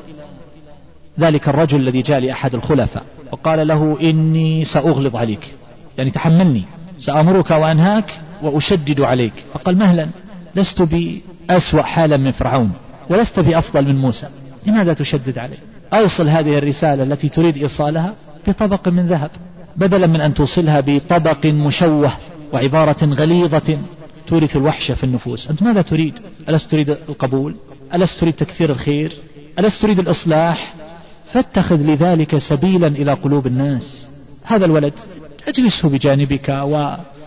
ذلك الرجل الذي جاء لأحد الخلفاء. وقال له إني سأغلظ عليك. يعني تحملني. سأمرك وأنهاك وأشدد عليك. فقال مهلا لست بأسوأ حالا من فرعون ولست بأفضل من موسى. لماذا تشدد علي أوصل هذه الرسالة التي تريد إيصالها بطبق من ذهب بدلا من أن توصلها بطبق مشوه وعبارة غليظة تورث الوحشة في النفوس. أنت ماذا تريد؟ ألست تريد القبول؟ ألست تريد تكثير الخير؟ ألست تريد الإصلاح؟ فاتخذ لذلك سبيلا إلى قلوب الناس. هذا الولد اجلسه بجانبك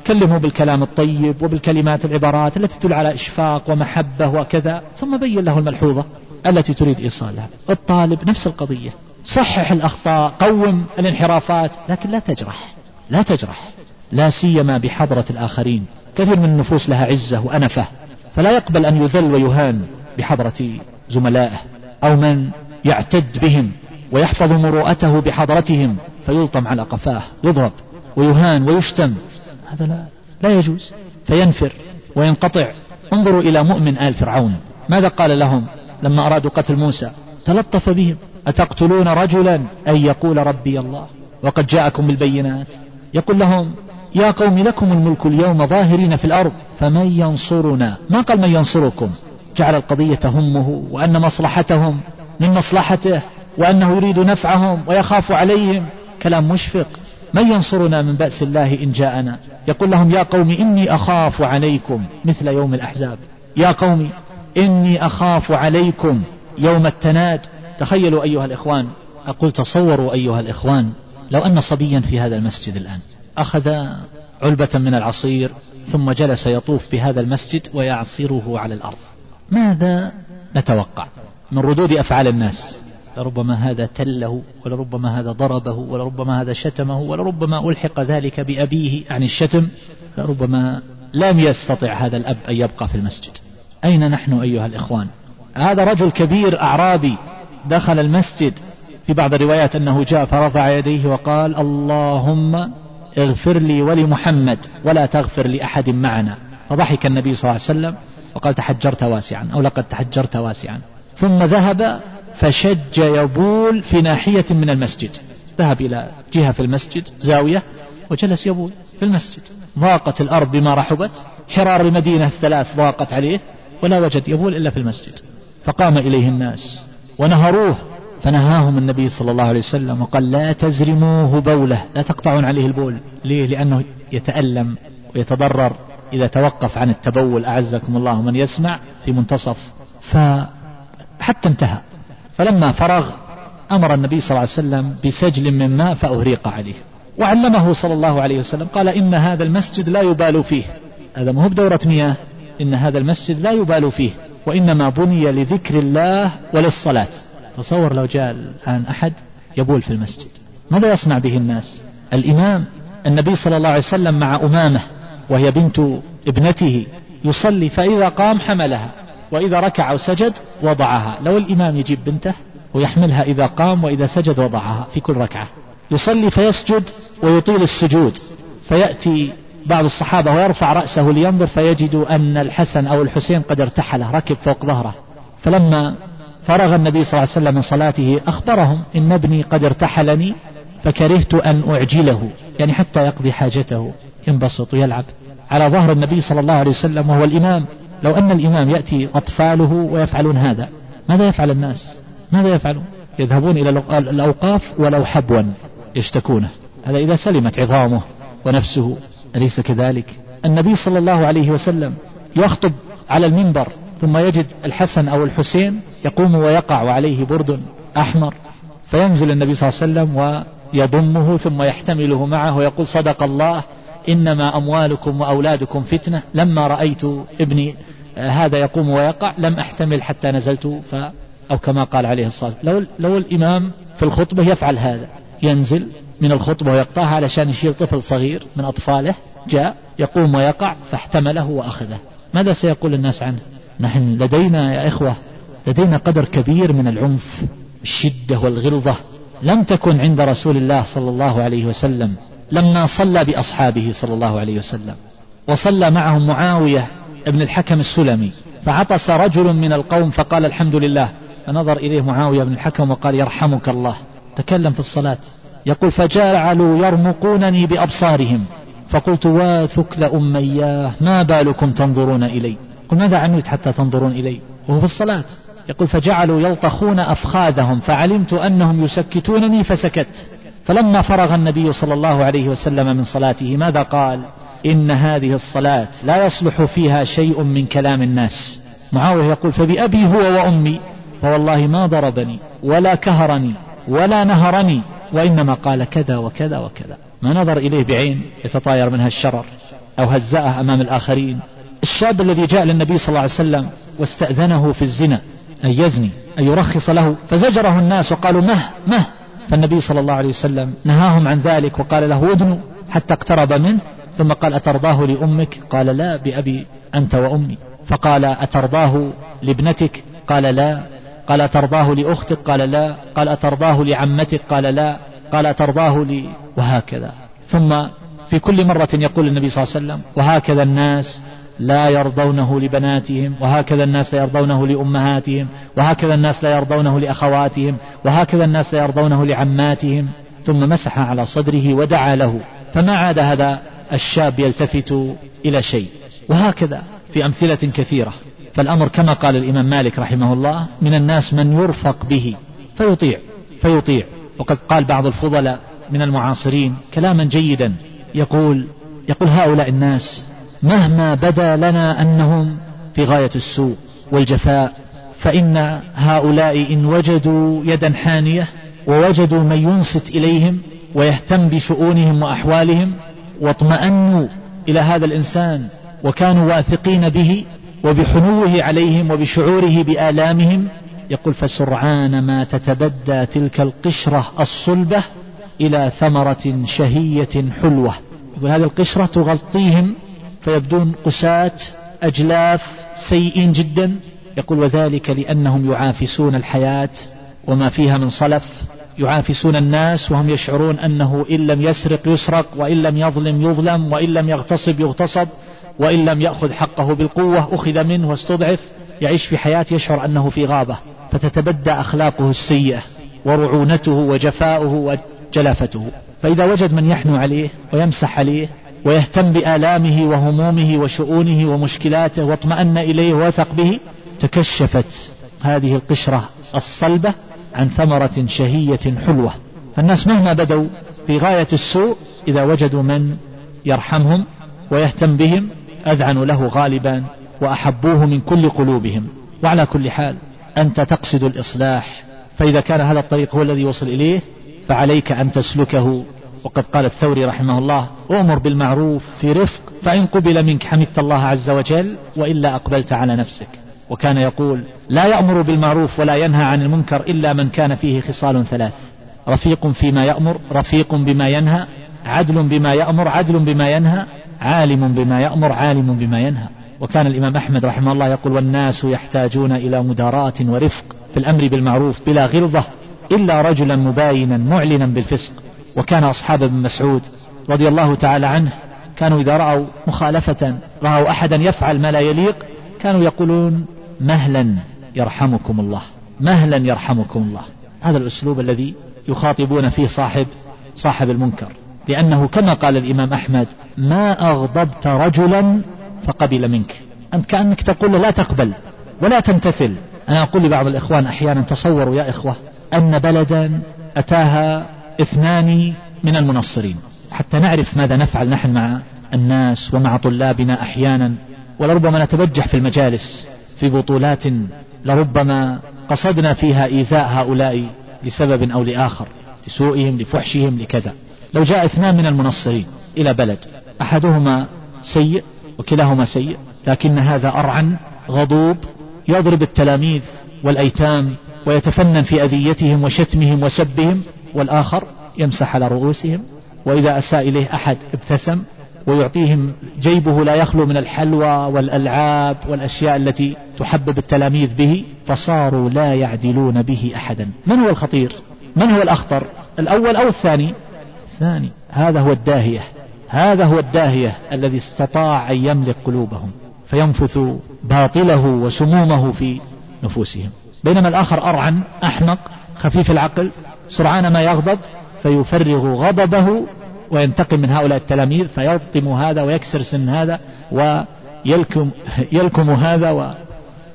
كلمه بالكلام الطيب وبالكلمات العبارات التي تدل على إشفاق ومحبة وكذا ثم بين له الملحوظة التي تريد إيصالها. الطالب نفس القضية. صحح الأخطاء قوم الانحرافات لكن لا تجرح لا تجرح لا سيما بحضرة الآخرين. كثير من النفوس لها عزة وأنفة فلا يقبل أن يذل ويهان بحضرة زملائه أو من يعتد بهم. ويحفظ مروءته بحضرتهم فيلطم على قفاه يضرب ويهان ويشتم. هذا لا, لا يجوز. فينفر وينقطع. انظروا إلى مؤمن آل فرعون. ماذا قال لهم لما أرادوا قتل موسى؟ تلطف بهم. أتقتلون رجلا؟ أن يقول ربي الله. وقد جاءكم بالبينات. يقول لهم يا قوم لكم الملك اليوم ظاهرين في الأرض فمن ينصرنا؟ ما قال من ينصركم؟ جعل القضية همه وأن مصلحتهم من مصلحته. وأنه يريد نفعهم ويخاف عليهم. كلام مشفق. من ينصرنا من بأس الله إن جاءنا؟ يقول لهم يا قوم إني أخاف عليكم مثل يوم الأحزاب. يا قوم إني أخاف عليكم يوم التناد. تخيلوا أيها الإخوان. أقول تصوروا أيها الإخوان. لو أن صبيا في هذا المسجد الآن أخذ علبة من العصير ثم جلس يطوف بهذا المسجد ويعصره على الأرض. ماذا نتوقع من ردود أفعال الناس؟ لربما هذا تله ولربما هذا ضربه ولربما هذا شتمه ولربما ألحق ذلك بأبيه عن الشتم لربما لم يستطع هذا الأب أن يبقى في المسجد. أين نحن أيها الإخوان؟ هذا رجل كبير أعرابي دخل المسجد. في بعض الروايات أنه جاء فرفع يديه وقال اللهم اغفر لي ولمحمد ولا تغفر لأحد معنا. فضحك النبي صلى الله عليه وسلم وقال تحجرت واسعا أو لقد تحجرت واسعا. ثم ذهب فشج يبول في ناحية من المسجد. ذهب إلى جهة في المسجد زاوية وجلس يبول في المسجد. ضاقت الأرض بما رحبت. حرار المدينة الثلاث ضاقت عليه ولا وجد يبول إلا في المسجد. فقام إليه الناس ونهروه فنهاهم النبي صلى الله عليه وسلم وقال لا تزرموه بوله. لا تقطعون عليه البول. ليه؟ لأنه يتألم ويتضرر إذا توقف عن التبول. أعزكم الله من يسمع في منتصف. فحتى انتهى. فلما فرغ أمر النبي صلى الله عليه وسلم بسجل من ماء فأهريق عليه. وعلمه صلى الله عليه وسلم قال إن هذا المسجد لا يبال فيه. هذا مو بدورة مياه. إن هذا المسجد لا يبال فيه وإنما بني لذكر الله وللصلاة. تصور لو جاء الآن أحد يبول في المسجد. ماذا يصنع به الناس؟ الإمام النبي صلى الله عليه وسلم مع أمامة وهي بنت ابنته يصلي فإذا قام حملها. وإذا ركع أو سجد وضعها. لو الإمام يجيب بنته ويحملها إذا قام وإذا سجد وضعها في كل ركعة. يصلي فيسجد ويطيل السجود. فيأتي بعض الصحابة ويرفع رأسه لينظر فيجد أن الحسن أو الحسين قد ارتحله ركب فوق ظهره. فلما فرغ النبي صلى الله عليه وسلم من صلاته أخبرهم إن ابني قد ارتحلني فكرهت أن أعجله. يعني حتى يقضي حاجته ينبسط ويلعب. على ظهر النبي صلى الله عليه وسلم وهو الإمام لو أن الإمام يأتي أطفاله ويفعلون هذا ماذا يفعل الناس؟ ماذا يفعلون؟ يذهبون إلى الأوقاف ولو حبوا يشتكونه. هذا إذا سلمت عظامه ونفسه أليس كذلك؟ النبي صلى الله عليه وسلم يخطب على المنبر ثم يجد الحسن أو الحسين يقوم ويقع وعليه برد أحمر فينزل النبي صلى الله عليه وسلم ويضمه ثم يحتمله معه ويقول صدق الله إنما أموالكم وأولادكم فتنة. لما رأيت ابني هذا يقوم ويقع لم أحتمل حتى نزلت ف أو كما قال عليه الصلاة لو, لو الإمام في الخطبة يفعل هذا ينزل من الخطبة ويقطعها علشان يشيل طفل صغير من أطفاله جاء يقوم ويقع فاحتمله وأخذه. ماذا سيقول الناس عنه؟ نحن لدينا يا إخوة لدينا قدر كبير من العنف الشدة والغلظة لم تكن عند رسول الله صلى الله عليه وسلم. لما صلى بأصحابه صلى الله عليه وسلم وصلى معهم معاوية ابن الحكم السلمي فعطس رجل من القوم فقال الحمد لله فنظر إليه معاوية بن الحكم وقال يرحمك الله. تكلم في الصلاة يقول فجعلوا يرمقونني بأبصارهم فقلت واثك لأمياه ما بالكم تنظرون إلي؟ قل ماذا عنيت حتى تنظرون إلي؟ وهو في الصلاة يقول فجعلوا يلطخون أفخاذهم فعلمت أنهم يسكتونني فسكت. فلما فرغ النبي صلى الله عليه وسلم من صلاته ماذا قال؟ إن هذه الصلاة لا يصلح فيها شيء من كلام الناس. معاوية يقول فبأبي هو وأمي فوالله ما ضربني ولا كهرني ولا نهرني وإنما قال كذا وكذا وكذا. ما نظر إليه بعين يتطاير منها الشرر أو هزأه أمام الآخرين. الشاب الذي جاء للنبي صلى الله عليه وسلم واستأذنه في الزنا أن يزني أن يرخص له فزجره الناس وقالوا مه مه فالنبي صلى الله عليه وسلم نهاهم عن ذلك وقال له ادنوا حتى اقترب منه ثم قال أترضاه لأمك؟ قال لا بأبي أنت وأمي. فقال أترضاه لابنتك؟ قال لا. قال أترضاه لأختك؟ قال لا. قال أترضاه لعمتك؟ قال لا. قال أترضاه لي؟ وهكذا. ثم في كل مرة يقول النبي صلى الله عليه وسلم وهكذا الناس لا يرضونه لبناتهم وهكذا الناس لا يرضونه لأمهاتهم وهكذا الناس لا يرضونه لأخواتهم وهكذا الناس لا يرضونه لعماتهم. ثم مسح على صدره ودعا له فما عاد هذا الشاب يلتفت إلى شيء. وهكذا في أمثلة كثيرة. فالأمر كما قال الإمام مالك رحمه الله من الناس من يرفق به فيطيع فيطيع. وقد قال بعض الفضلاء من المعاصرين كلاما جيدا يقول يقول هؤلاء الناس مهما بدا لنا أنهم في غاية السوء والجفاء فإن هؤلاء إن وجدوا يدا حانية ووجدوا من ينصت إليهم ويهتم بشؤونهم وأحوالهم واطمأنوا إلى هذا الإنسان وكانوا واثقين به وبحنوه عليهم وبشعوره بآلامهم يقول فسرعان ما تتبدى تلك القشرة الصلبة إلى ثمرة شهية حلوة. يقول هذه القشرة تغطيهم فيبدون قساة أجلاف سيئين جدا. يقول وذلك لأنهم يعافسون الحياة وما فيها من صلف. يعافسون الناس وهم يشعرون أنه إن لم يسرق يسرق وإن لم يظلم يظلم وإن لم يغتصب يغتصب وإن لم يأخذ حقه بالقوة أخذ منه واستضعف. يعيش في حياة يشعر أنه في غابة. فتتبدى أخلاقه السيئة ورعونته وجفاؤه وجلافته. فإذا وجد من يحنو عليه ويمسح عليه ويهتم بآلامه وهمومه وشؤونه ومشكلاته واطمأن إليه ووثق به تكشفت هذه القشرة الصلبة عن ثمرة شهية حلوة. فالناس مهما بدوا في غاية السوء إذا وجدوا من يرحمهم ويهتم بهم أذعنوا له غالبا وأحبوه من كل قلوبهم. وعلى كل حال أنت تقصد الإصلاح. فإذا كان هذا الطريق هو الذي يوصل إليه فعليك أن تسلكه. وقد قال الثوري رحمه الله أمر بالمعروف في رفق فإن قبل منك حمدت الله عز وجل وإلا أقبلت على نفسك. وكان يقول لا يأمر بالمعروف ولا ينهى عن المنكر إلا من كان فيه خصال ثلاث رفيق فيما يأمر رفيق بما ينهى عدل بما يأمر عدل بما ينهى عالم بما يأمر عالم بما ينهى. وكان الإمام أحمد رحمه الله يقول والناس يحتاجون إلى مداراة ورفق في الأمر بالمعروف بلا غلظة إلا رجلا مباينا معلنا بالفسق. وكان أصحاب ابن مسعود رضي الله تعالى عنه كانوا إذا رأوا مخالفة رأوا أحدا يفعل ما لا يليق كانوا يقولون مهلا يرحمكم الله مهلا يرحمكم الله. هذا الأسلوب الذي يخاطبون فيه صاحب صاحب المنكر لأنه كما قال الإمام أحمد ما أغضبت رجلا فقبل منك. أنت كأنك تقول لا تقبل ولا تمتثل. أنا أقول لبعض الإخوان أحيانا تصوروا يا إخوة أن بلدا أتاها اثنان من المنصرين. حتى نعرف ماذا نفعل نحن مع الناس ومع طلابنا أحيانا. ولربما نتبجح في المجالس في بطولات لربما قصدنا فيها إيذاء هؤلاء لسبب أو لآخر لسوءهم لفحشهم لكذا. لو جاء اثنان من المنصرين إلى بلد أحدهما سيء وكلاهما سيء لكن هذا أرعن غضوب يضرب التلاميذ والأيتام ويتفنن في أذيتهم وشتمهم وسبهم والآخر يمسح على رؤوسهم وإذا أساء إليه أحد ابتسم ويعطيهم جيبه لا يخلو من الحلوى والألعاب والأشياء التي تحبب التلاميذ به فصاروا لا يعدلون به أحدا. من هو الخطير؟ من هو الأخطر؟ الأول أو الثاني؟ الثاني. هذا هو الداهية. هذا هو الداهية الذي استطاع أن يملك قلوبهم فينفث باطله وسمومه في نفوسهم. بينما الآخر أرعن أحمق خفيف العقل سرعان ما يغضب فيفرغ غضبه وينتقم من هؤلاء التلاميذ فيلطم هذا ويكسر سن هذا ويلكم يلكم هذا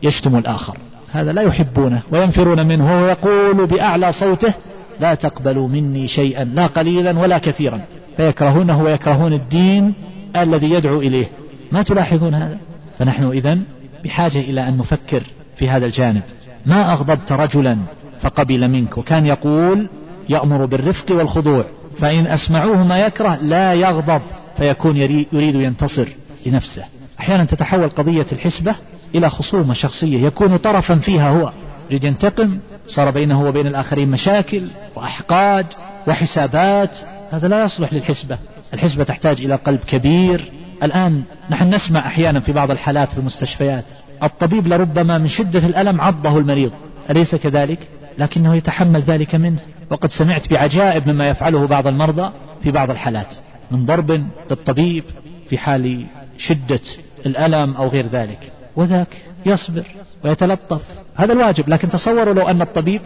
ويشتم الآخر. هذا لا يحبونه وينفرون منه ويقول بأعلى صوته لا تقبلوا مني شيئا لا قليلا ولا كثيرا. فيكرهونه ويكرهون الدين الذي يدعو إليه. ما تلاحظون هذا؟ فنحن إذا بحاجة إلى أن نفكر في هذا الجانب. ما أغضبت رجلا فقبل منك. وكان يقول يأمر بالرفق والخضوع. فإن أسمعوه ما يكره لا يغضب. فيكون يريد ينتصر لنفسه. أحيانا تتحول قضية الحسبة إلى خصومة شخصية. يكون طرفا فيها هو. يريد ينتقم. صار بينه وبين الآخرين مشاكل وأحقاد وحسابات. هذا لا يصلح للحسبة. الحسبة تحتاج إلى قلب كبير. الآن نحن نسمع أحيانا في بعض الحالات في المستشفيات. الطبيب لربما من شدة الألم عضه المريض. أليس كذلك؟ لكنه يتحمل ذلك منه. وقد سمعت بعجائب مما يفعله بعض المرضى في بعض الحالات من ضرب للطبيب في حال شدة الألم أو غير ذلك. وذاك يصبر ويتلطف. هذا الواجب لكن تصوروا لو أن الطبيب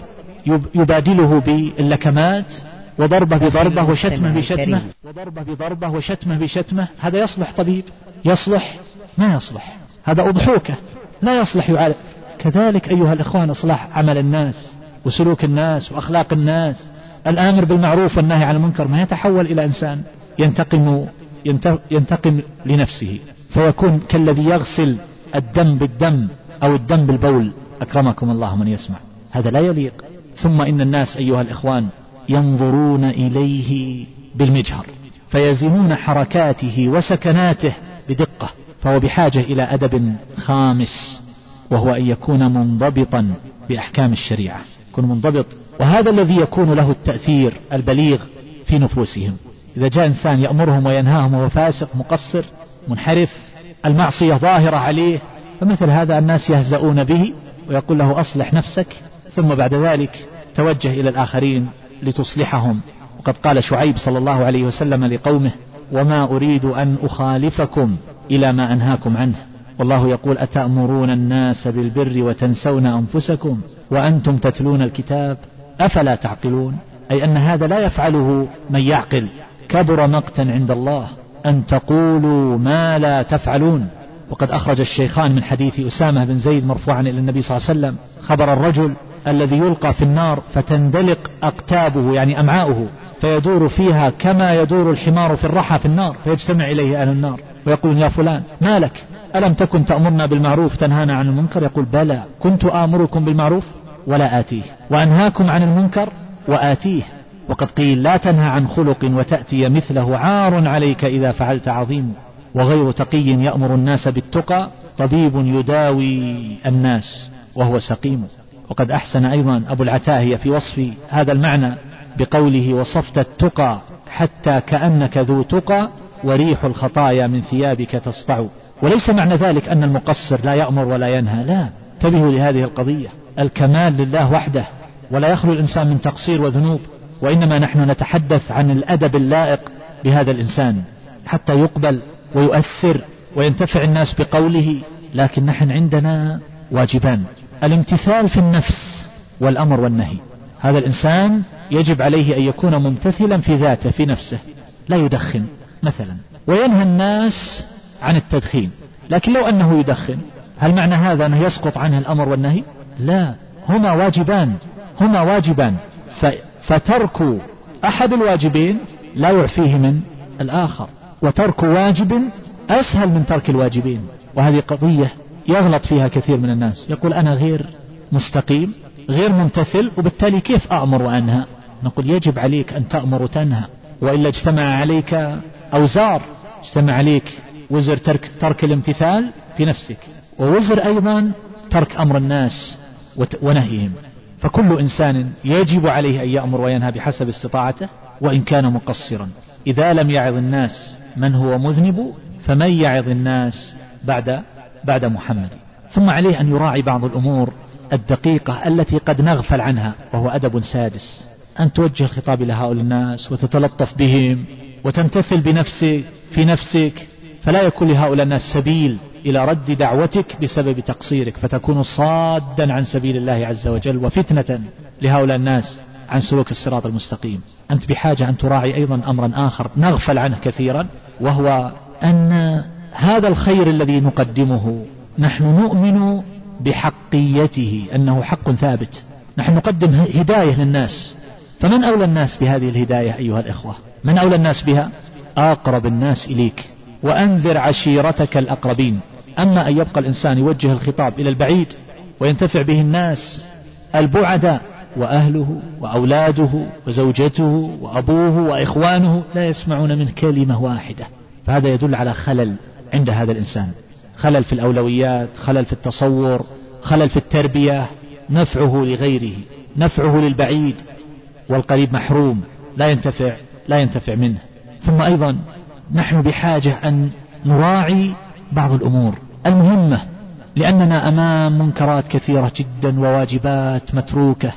يبادله باللكمات وضربه بضربة وشتمه بشتمه وضربه بضربة وشتمه بشتمه هذا يصلح طبيب؟ يصلح. ما يصلح؟ هذا أضحوكة. لا يصلح يعالج كذلك أيها الإخوان إصلاح عمل الناس. وسلوك الناس وأخلاق الناس. الآمر بالمعروف والنهي عن المنكر ما يتحول إلى إنسان ينتقم ينتقم لنفسه فيكون كالذي يغسل الدم بالدم أو الدم بالبول. أكرمكم الله من يسمع. هذا لا يليق. ثم إن الناس أيها الإخوان ينظرون إليه بالمجهر فيزنون حركاته وسكناته بدقة فهو بحاجة إلى أدب خامس وهو أن يكون منضبطا بأحكام الشريعة. يكون منضبط. وهذا الذي يكون له التأثير البليغ في نفوسهم. إذا جاء إنسان يأمرهم وينهاهم وهو فاسق مقصر منحرف المعصية ظاهرة عليه فمثل هذا الناس يهزؤون به ويقول له أصلح نفسك ثم بعد ذلك توجه إلى الآخرين لتصلحهم. وقد قال شعيب صلى الله عليه وسلم لقومه وما أريد أن أخالفكم إلى ما أنهاكم عنه. والله يقول أتأمرون الناس بالبر وتنسون أنفسكم وأنتم تتلون الكتاب أفلا تعقلون؟ أي أن هذا لا يفعله من يعقل. كبر مقتا عند الله أن تقولوا ما لا تفعلون. وقد أخرج الشيخان من حديث أسامة بن زيد مرفوعا إلى النبي صلى الله عليه وسلم. خبر الرجل الذي يلقى في النار فتندلق أقتابه يعني أمعاؤه فيدور فيها كما يدور الحمار في الرحى في النار فيجتمع إليه أهل النار ويقول يا فلان ما لك؟ ألم تكن تأمرنا بالمعروف تنهانا عن المنكر؟ يقول بلى كنت آمركم بالمعروف ولا آتيه وأنهاكم عن المنكر وآتيه وقد قيل لا تنهى عن خلق وتأتي مثله عار عليك إذا فعلت عظيم وغير تقي يأمر الناس بالتقى طبيب يداوي الناس وهو سقيم. وقد أحسن أيضا أبو العتاهية في وصف هذا المعنى بقوله وصفت التقى حتى كأنك ذو تقى وريح الخطايا من ثيابك تسطع. وليس معنى ذلك أن المقصر لا يأمر ولا ينهى. لا انتبهوا لهذه القضية. الكمال لله وحده ولا يخلو الإنسان من تقصير وذنوب وإنما نحن نتحدث عن الأدب اللائق بهذا الإنسان حتى يقبل ويؤثر وينتفع الناس بقوله لكن نحن عندنا واجبان. الامتثال في النفس والأمر والنهي. هذا الإنسان يجب عليه أن يكون ممتثلا في ذاته في نفسه لا يدخن مثلا. وينهى الناس عن التدخين. لكن لو أنه يدخن هل معنى هذا أنه يسقط عنه الأمر والنهي؟ لا. هما واجبان. هما واجبان. فترك أحد الواجبين لا يعفيه من الآخر. وترك واجب أسهل من ترك الواجبين. وهذه قضية يغلط فيها كثير من الناس. يقول أنا غير مستقيم غير ممتثل وبالتالي كيف أأمر وأنهى؟ نقول يجب عليك أن تأمر وتنهى. وإلا اجتمع عليك أوزار اجتمع عليك وزر ترك, ترك الامتثال في نفسك. ووزر أيضا ترك أمر الناس ونهيهم. فكل إنسان يجب عليه أن يأمر وينهى بحسب استطاعته وإن كان مقصرا. إذا لم يعظ الناس من هو مذنب فمن يعظ الناس بعد بعد محمد. ثم عليه أن يراعي بعض الأمور الدقيقة التي قد نغفل عنها وهو أدب سادس. أن توجه الخطاب إلى هؤلاء الناس وتتلطف بهم وتمتثل بنفسك في نفسك فلا يكون لهؤلاء الناس سبيل إلى رد دعوتك بسبب تقصيرك فتكون صادا عن سبيل الله عز وجل وفتنة لهؤلاء الناس عن سلوك الصراط المستقيم. أنت بحاجة أن تراعي أيضا أمرا آخر نغفل عنه كثيرا وهو أن هذا الخير الذي نقدمه نحن نؤمن بحقيته أنه حق ثابت. نحن نقدم هداية للناس. فمن أولى الناس بهذه الهداية أيها الإخوة؟ من أولى الناس بها؟ أقرب الناس إليك. وأنذر عشيرتك الأقربين. أما أن يبقى الإنسان يوجه الخطاب إلى البعيد وينتفع به الناس البعداء وأهله وأولاده وزوجته وأبوه وإخوانه لا يسمعون من كلمة واحدة. فهذا يدل على خلل عند هذا الإنسان. خلل في الأولويات خلل في التصور خلل في التربية نفعه لغيره نفعه للبعيد. والقريب محروم لا ينتفع لا ينتفع منه. ثم أيضا نحن بحاجة أن نراعي بعض الأمور. المهمة لأننا أمام منكرات كثيرة جدا وواجبات متروكة.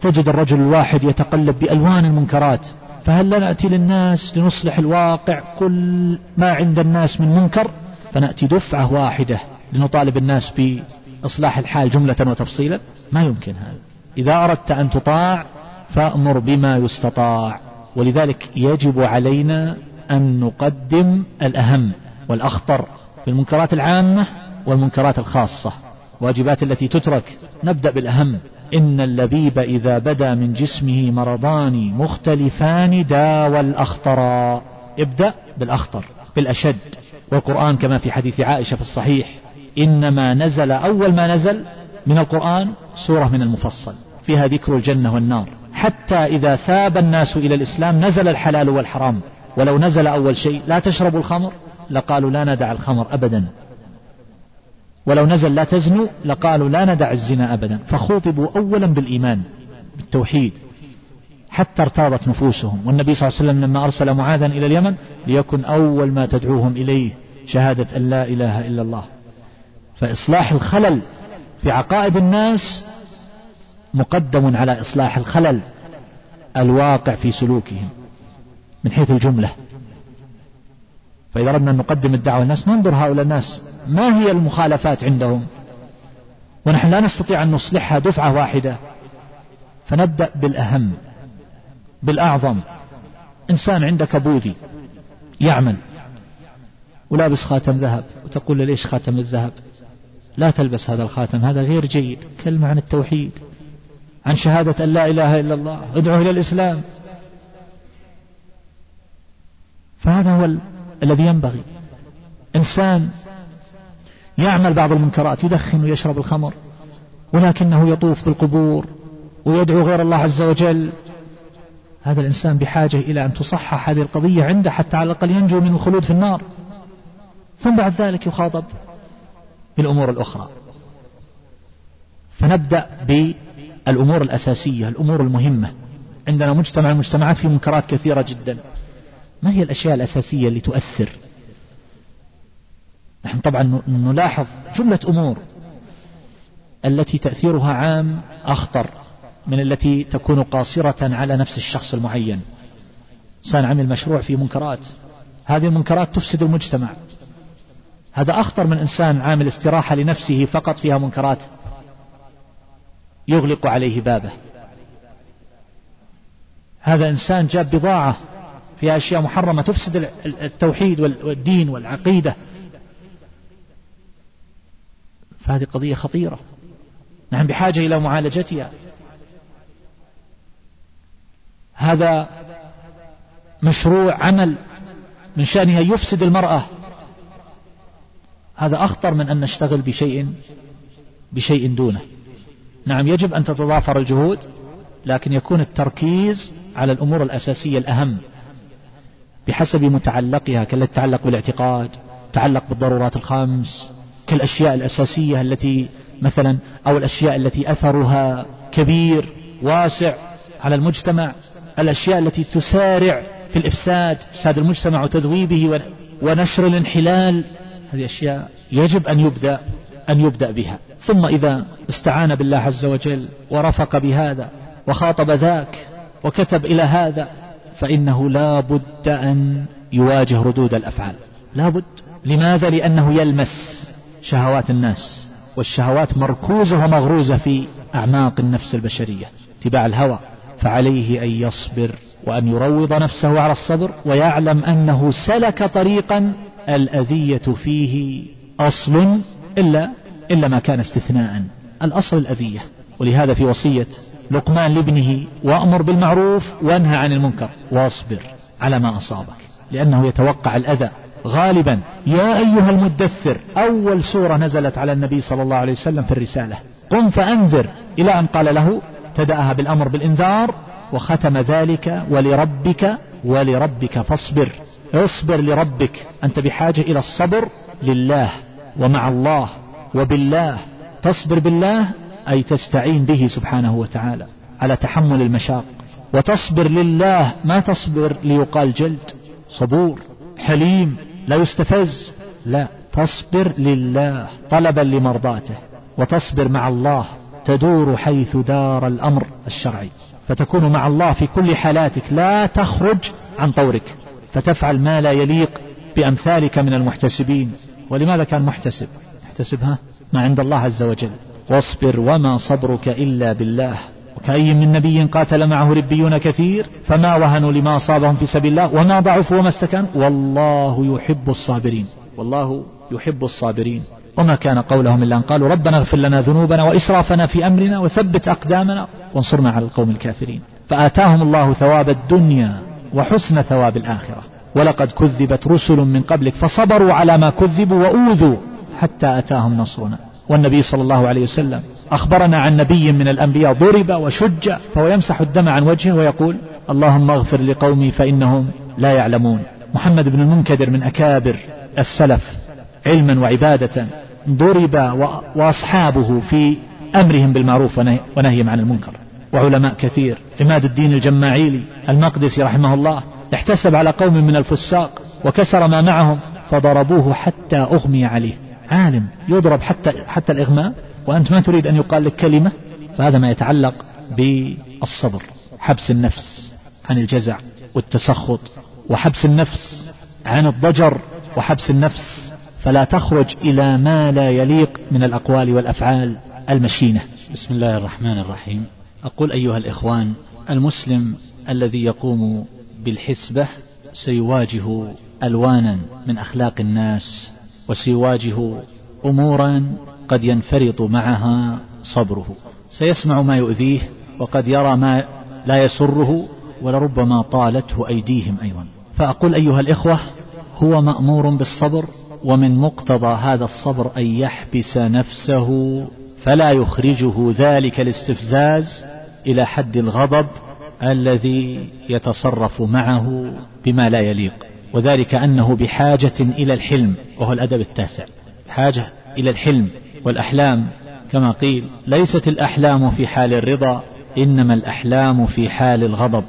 تجد الرجل الواحد يتقلب بألوان المنكرات. فهل لا نأتي للناس لنصلح الواقع كل ما عند الناس من منكر؟ فنأتي دفعة واحدة لنطالب الناس بإصلاح الحال جملة وتفصيلا. ما يمكن هذا. إذا أردت أن تطاع فأمر بما يستطاع. ولذلك يجب علينا أن نقدم الأهم والأخطر في المنكرات العامة والمنكرات الخاصة. واجبات التي تترك. نبدأ بالأهم. إن اللبيب إذا بدا من جسمه مرضان مختلفان داوى الأخطر ابدأ بالأخطر بالأشد. والقرآن كما في حديث عائشة في الصحيح إنما نزل أول ما نزل من القرآن سورة من المفصل فيها ذكر الجنة والنار. حتى إذا ثاب الناس إلى الإسلام نزل الحلال والحرام. ولو نزل أول شيء لا تشربوا الخمر لقالوا لا ندع الخمر أبدا. ولو نزل لا تزنوا لقالوا لا ندع الزنا أبدا. فخوطبوا أولا بالإيمان بالتوحيد حتى ارتاضت نفوسهم. والنبي صلى الله عليه وسلم لما أرسل معاذا إلى اليمن ليكن أول ما تدعوهم إليه شهادة أن لا إله إلا الله. فإصلاح الخلل في عقائد الناس مقدم على إصلاح الخلل الواقع في سلوكهم. من حيث الجملة. فإذا أردنا أن نقدم الدعوة للناس ننظر هؤلاء الناس ما هي المخالفات عندهم؟ ونحن لا نستطيع أن نصلحها دفعة واحدة. فنبدأ بالأهم بالأعظم. إنسان عندك بوذي يعمل ولابس خاتم ذهب وتقول له ليش خاتم الذهب؟ لا تلبس هذا الخاتم هذا غير جيد. كلمة عن التوحيد عن شهادة أن لا إله إلا الله ادعو إلى الإسلام. فهذا هو الذي ينبغي. إنسان يعمل بعض المنكرات يدخن ويشرب الخمر ولكنه يطوف بالقبور ويدعو غير الله عز وجل. هذا الإنسان بحاجة إلى أن تصحح هذه القضية عنده حتى على الأقل ينجو من الخلود في النار. ثم بعد ذلك يخاطب بالأمور الأخرى. فنبدأ بالأمور الأساسية الأمور المهمة. عندنا مجتمع المجتمعات في منكرات كثيرة جدا. ما هي الأشياء الأساسية اللي تؤثر؟ نحن طبعا نلاحظ جملة أمور التي تأثيرها عام أخطر من التي تكون قاصرة على نفس الشخص المعين. إنسان عمل مشروع في منكرات. هذه المنكرات تفسد المجتمع. هذا أخطر من إنسان عامل استراحة لنفسه فقط فيها منكرات يغلق عليه بابه. هذا إنسان جاب بضاعة فيها أشياء محرمة تفسد التوحيد والدين والعقيدة. فهذه قضية خطيرة. نحن بحاجة إلى معالجتها. هذا مشروع عمل من شأنه أن يفسد المرأة. هذا أخطر من أن نشتغل بشيء بشيء دونه. نعم يجب أن تتضافر الجهود لكن يكون التركيز على الأمور الأساسية الأهم. بحسب متعلقها كالتي تتعلق بالاعتقاد تعلق بالضرورات الخمس كالأشياء الأساسية التي مثلا أو الأشياء التي أثرها كبير واسع على المجتمع الأشياء التي تسارع في الإفساد إفساد المجتمع وتذويبه ونشر الانحلال. هذه أشياء يجب أن يبدأ أن يبدأ بها. ثم إذا استعان بالله عز وجل ورفق بهذا وخاطب ذاك وكتب إلى هذا فإنه لا بد أن يواجه ردود الأفعال. لا بد. لماذا؟ لأنه يلمس شهوات الناس والشهوات مركوزة ومغروزة في أعماق النفس البشرية. اتباع الهوى فعليه أن يصبر وأن يروض نفسه على الصبر ويعلم أنه سلك طريقا الأذية فيه أصل إلا إلا ما كان استثناء. الأصل الأذية. ولهذا في وصية لقمان لابنه وأمر بالمعروف وانهى عن المنكر. واصبر على ما أصابك لأنه يتوقع الأذى. غالبا يا أيها المدثر أول سورة نزلت على النبي صلى الله عليه وسلم في الرسالة. قم فأنذر إلى أن قال له ابتدأها بالأمر بالإنذار وختم ذلك ولربك ولربك فاصبر. اصبر لربك أنت بحاجة إلى الصبر لله ومع الله وبالله. تصبر بالله أي تستعين به سبحانه وتعالى على تحمل المشاق. وتصبر لله ما تصبر ليقال جلد صبور حليم لا يستفز. لا تصبر لله طلبا لمرضاته. وتصبر مع الله تدور حيث دار الأمر الشرعي. فتكون مع الله في كل حالاتك لا تخرج عن طورك. فتفعل ما لا يليق بأمثالك من المحتسبين. ولماذا كان محتسب؟ احتسبها ما عند الله عز وجل. واصبر وما صبرك إلا بالله. وكأي من نبي قاتل معه ربيون كثير فما وهنوا لما أصابهم في سبيل الله وما ضعفوا وما استكانوا. والله يحب الصابرين. والله يحب الصابرين. وما كان قولهم إلا أن قالوا ربنا اغفر لنا ذنوبنا وإسرافنا في أمرنا وثبت أقدامنا وانصرنا على القوم الكافرين. فآتاهم الله ثواب الدنيا وحسن ثواب الآخرة. ولقد كذبت رسل من قبلك فصبروا على ما كذبوا وأوذوا حتى أتاهم نصرنا. والنبي صلى الله عليه وسلم. أخبرنا عن نبي من الأنبياء ضرب وشج فهو يمسح الدم عن وجهه ويقول اللهم اغفر لقومي فإنهم لا يعلمون. محمد بن المنكدر من أكابر السلف علما وعبادة ضرب وأصحابه في أمرهم بالمعروف ونهيهم عن المنكر. وعلماء كثير. عماد الدين الجماعيلي المقدسي رحمه الله احتسب على قوم من الفساق وكسر ما معهم فضربوه حتى أغمي عليه. عالم يضرب حتى حتى الإغماء وأنت ما تريد أن يقال لك كلمة فهذا ما يتعلق بالصبر حبس النفس عن الجزع والتسخط وحبس النفس عن الضجر وحبس النفس فلا تخرج إلى ما لا يليق من الأقوال والأفعال المشينة. بسم الله الرحمن الرحيم. أقول أيها الإخوان المسلم الذي يقوم بالحسبة سيواجه ألوانا من أخلاق الناس وسيواجه أمورا قد ينفرط معها صبره. سيسمع ما يؤذيه وقد يرى ما لا يسره ولربما طالته أيديهم أيضا. فأقول أيها الإخوة هو مأمور بالصبر ومن مقتضى هذا الصبر أن يحبس نفسه فلا يخرجه ذلك الاستفزاز إلى حد الغضب الذي يتصرف معه بما لا يليق. وذلك أنه بحاجة إلى الحلم وهو الأدب التاسع. حاجة إلى الحلم والأحلام كما قيل ليست الأحلام في حال الرضا إنما الأحلام في حال الغضب.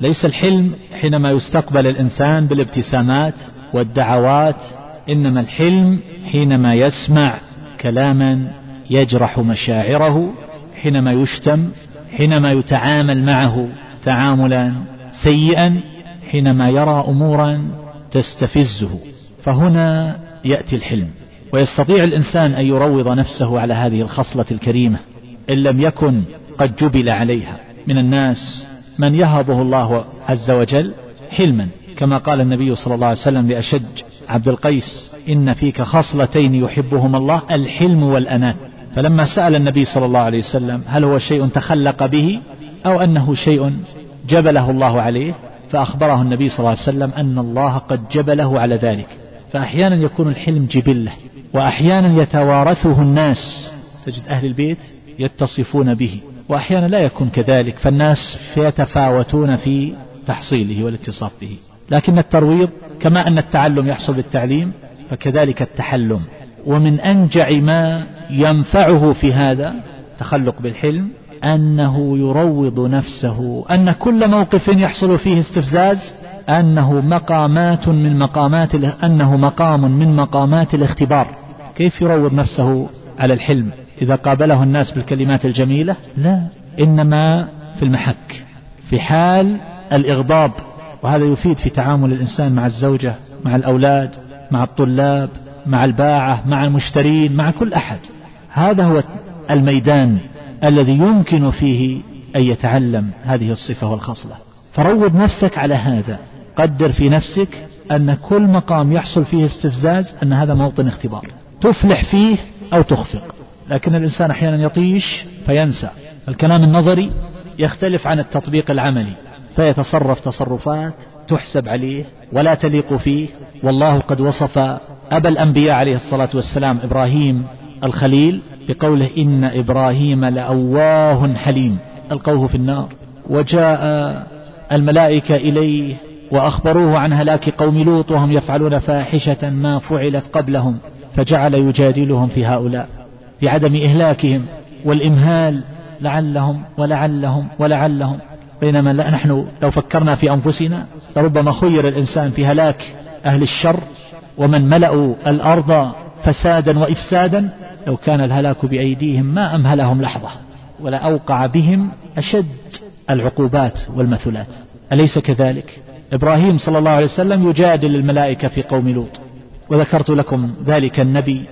ليس الحلم حينما يستقبل الإنسان بالابتسامات والدعوات إنما الحلم حينما يسمع كلاما يجرح مشاعره حينما يشتم حينما يتعامل معه تعاملا سيئا حينما يرى أمورا تستفزه. فهنا يأتي الحلم. ويستطيع الإنسان أن يروض نفسه على هذه الخصلة الكريمة إن لم يكن قد جبل عليها. من الناس من يهبه الله عز وجل حلما كما قال النبي صلى الله عليه وسلم لأشج عبد القيس إن فيك خصلتين يحبهما الله الحلم والأناة فلما سأل النبي صلى الله عليه وسلم هل هو شيء تخلق به أو أنه شيء جبله الله عليه فأخبره النبي صلى الله عليه وسلم أن الله قد جبله على ذلك. فأحيانا يكون الحلم جبلة وأحيانا يتوارثه الناس. تجد أهل البيت يتصفون به وأحيانا لا يكون كذلك فالناس يتفاوتون في تحصيله والاتصاف به. لكن الترويض كما أن التعلم يحصل بالتعليم فكذلك التحلم. ومن أنجع ما ينفعه في هذا تخلق بالحلم أنه يروض نفسه. أن كل موقف يحصل فيه استفزاز أنه مقامات من مقامات أنه مقام من مقامات الاختبار. كيف يروض نفسه على الحلم؟ إذا قابله الناس بالكلمات الجميلة؟ لا إنما في المحك في حال الإغضاب. وهذا يفيد في تعامل الإنسان مع الزوجة مع الأولاد مع الطلاب مع الباعة مع المشترين مع كل أحد. هذا هو الميدان. الذي يمكن فيه أن يتعلم هذه الصفة والخصلة فروض نفسك على هذا. قدر في نفسك أن كل مقام يحصل فيه استفزاز أن هذا موطن اختبار. تفلح فيه أو تخفق. لكن الإنسان أحيانا يطيش فينسى. الكلام النظري يختلف عن التطبيق العملي. فيتصرف تصرفات تحسب عليه ولا تليق فيه. والله قد وصف أبا الأنبياء عليه الصلاة والسلام إبراهيم الخليل بقوله إن إبراهيم لأواه حليم. ألقوه في النار. وجاء الملائكة إليه وأخبروه عن هلاك قوم لوط وهم يفعلون فاحشة ما فعلت قبلهم فجعل يجادلهم في هؤلاء بعدم إهلاكهم والإمهال لعلهم ولعلهم ولعلهم. بينما لا نحن لو فكرنا في أنفسنا لربما خير الإنسان في هلاك أهل الشر ومن ملأوا الأرض فسادا وإفسادا لو كان الهلاك بأيديهم ما أمهلهم لحظة ولا أوقع بهم أشد العقوبات والمثلات. أليس كذلك؟ إبراهيم صلى الله عليه وسلم يجادل الملائكة في قوم لوط. وذكرت لكم ذلك النبي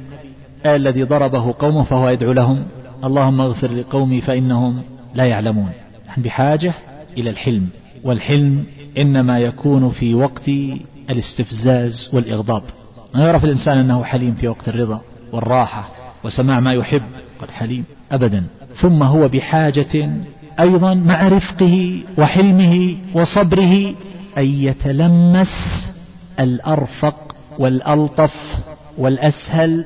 الذي ضربه قومه فهو يدعو لهم اللهم اغفر لقومي فإنهم لا يعلمون. نحن بحاجة إلى الحلم والحلم إنما يكون في وقت الاستفزاز والإغضاب. ما يعرف الإنسان أنه حليم في وقت الرضا والراحة وسماع ما يحب قد حليم أبدا. ثم هو بحاجة أيضا مع رفقه وحلمه وصبره أن يتلمس الأرفق والألطف والأسهل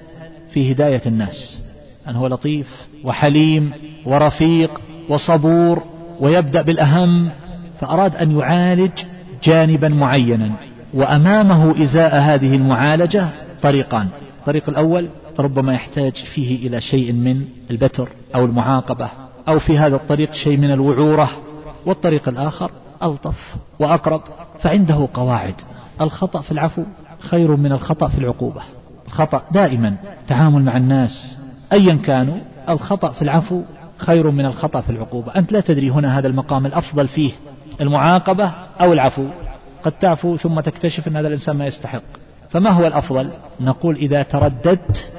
في هداية الناس. أن هو لطيف وحليم ورفيق وصبور ويبدأ بالأهم فأراد أن يعالج جانبا معينا. وأمامه إزاء هذه المعالجة طريقان. الطريق الأول ربما يحتاج فيه إلى شيء من البتر أو المعاقبة أو في هذا الطريق شيء من الوعورة والطريق الآخر ألطف وأقرب فعنده قواعد. الخطأ في العفو خير من الخطأ في العقوبة. الخطأ دائما تعامل مع الناس أيا كانوا الخطأ في العفو خير من الخطأ في العقوبة. أنت لا تدري هنا هذا المقام الأفضل فيه المعاقبة أو العفو. قد تعفو ثم تكتشف أن هذا الإنسان ما يستحق. فما هو الأفضل؟ نقول إذا ترددت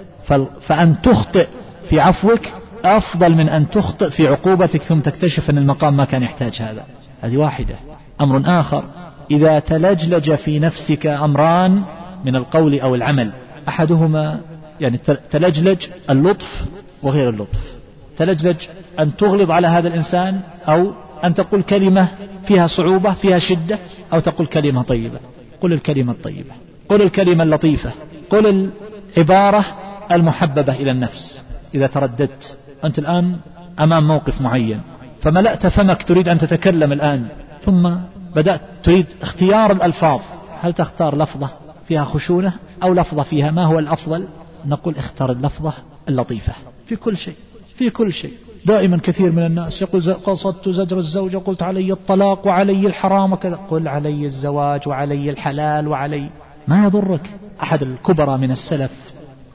فأن تخطئ في عفوك أفضل من أن تخطئ في عقوبتك ثم تكتشف أن المقام ما كان يحتاج هذا. هذه واحدة. أمر آخر. إذا تلجلج في نفسك أمران من القول أو العمل. أحدهما يعني تلجلج اللطف وغير اللطف. تلجلج أن تغلظ على هذا الإنسان أو أن تقول كلمة فيها صعوبة فيها شدة أو تقول كلمة طيبة. قل الكلمة الطيبة. قل الكلمة اللطيفة. قل العبارة المحببة إلى النفس. إذا ترددت أنت الآن أمام موقف معين. فملأت فمك تريد أن تتكلم الآن. ثم بدأت تريد اختيار الألفاظ. هل تختار لفظة فيها خشونة أو لفظة فيها ما هو الأفضل؟ نقول اختار اللفظة اللطيفة. في كل شيء في كل شيء. دائما كثير من الناس يقول قصدت زجر الزوجة قلت علي الطلاق وعلي الحرام وكذا. قل علي الزواج وعلي الحلال وعلي. ما يضرك أحد الكبرى من السلف؟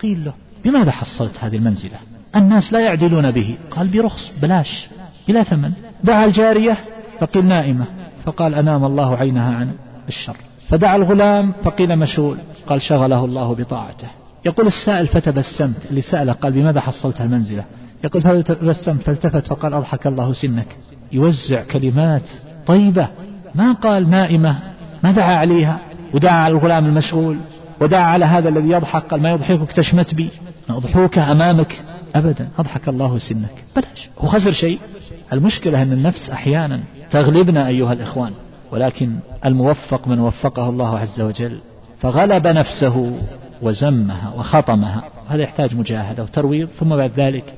قيل له بماذا حصلت هذه المنزلة؟ الناس لا يعدلون به. قال برخص بلاش بلا ثمن. دعا الجارية فقيل نائمة. فقال أنام الله عينها عن الشر. فدعا الغلام فقيل مشغول. قال شغله الله بطاعته. يقول السائل فتبسمت. اللي سأله قال بماذا حصلت المنزلة؟ يقول فتبسمت فالتفت فقال أضحك الله سنك. يوزع كلمات طيبة. ما قال نائمة. ما دعا عليها. ودعا على الغلام المشغول. ودعا على هذا الذي يضحك قال ما يضحكك تشمت بي. أضحوك أمامك أبدا. أضحك الله سنك. بلاش. هو خسر شيء؟ المشكلة أن النفس أحيانا تغلبنا أيها الإخوان ولكن الموفق من وفقه الله عز وجل. فغلب نفسه وزمها وخطمها. هذا يحتاج مجاهدة وترويض ثم بعد ذلك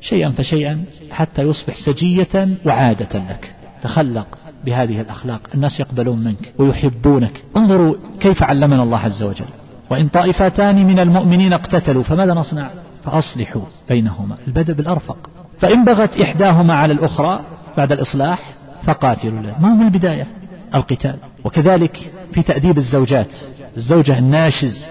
شيئا فشيئا حتى يصبح سجية وعادة لك. تخلق بهذه الأخلاق. الناس يقبلون منك ويحبونك. انظروا كيف علمنا الله عز وجل. وإن طائفتان من المؤمنين اقتتلوا فماذا نصنع؟ فأصلحوا بينهما. البدء بالأرفق. فإن بغت إحداهما على الأخرى بعد الإصلاح فقاتلوا له. ما هو من البداية؟ القتال. وكذلك في تأديب الزوجات. الزوجة الناشز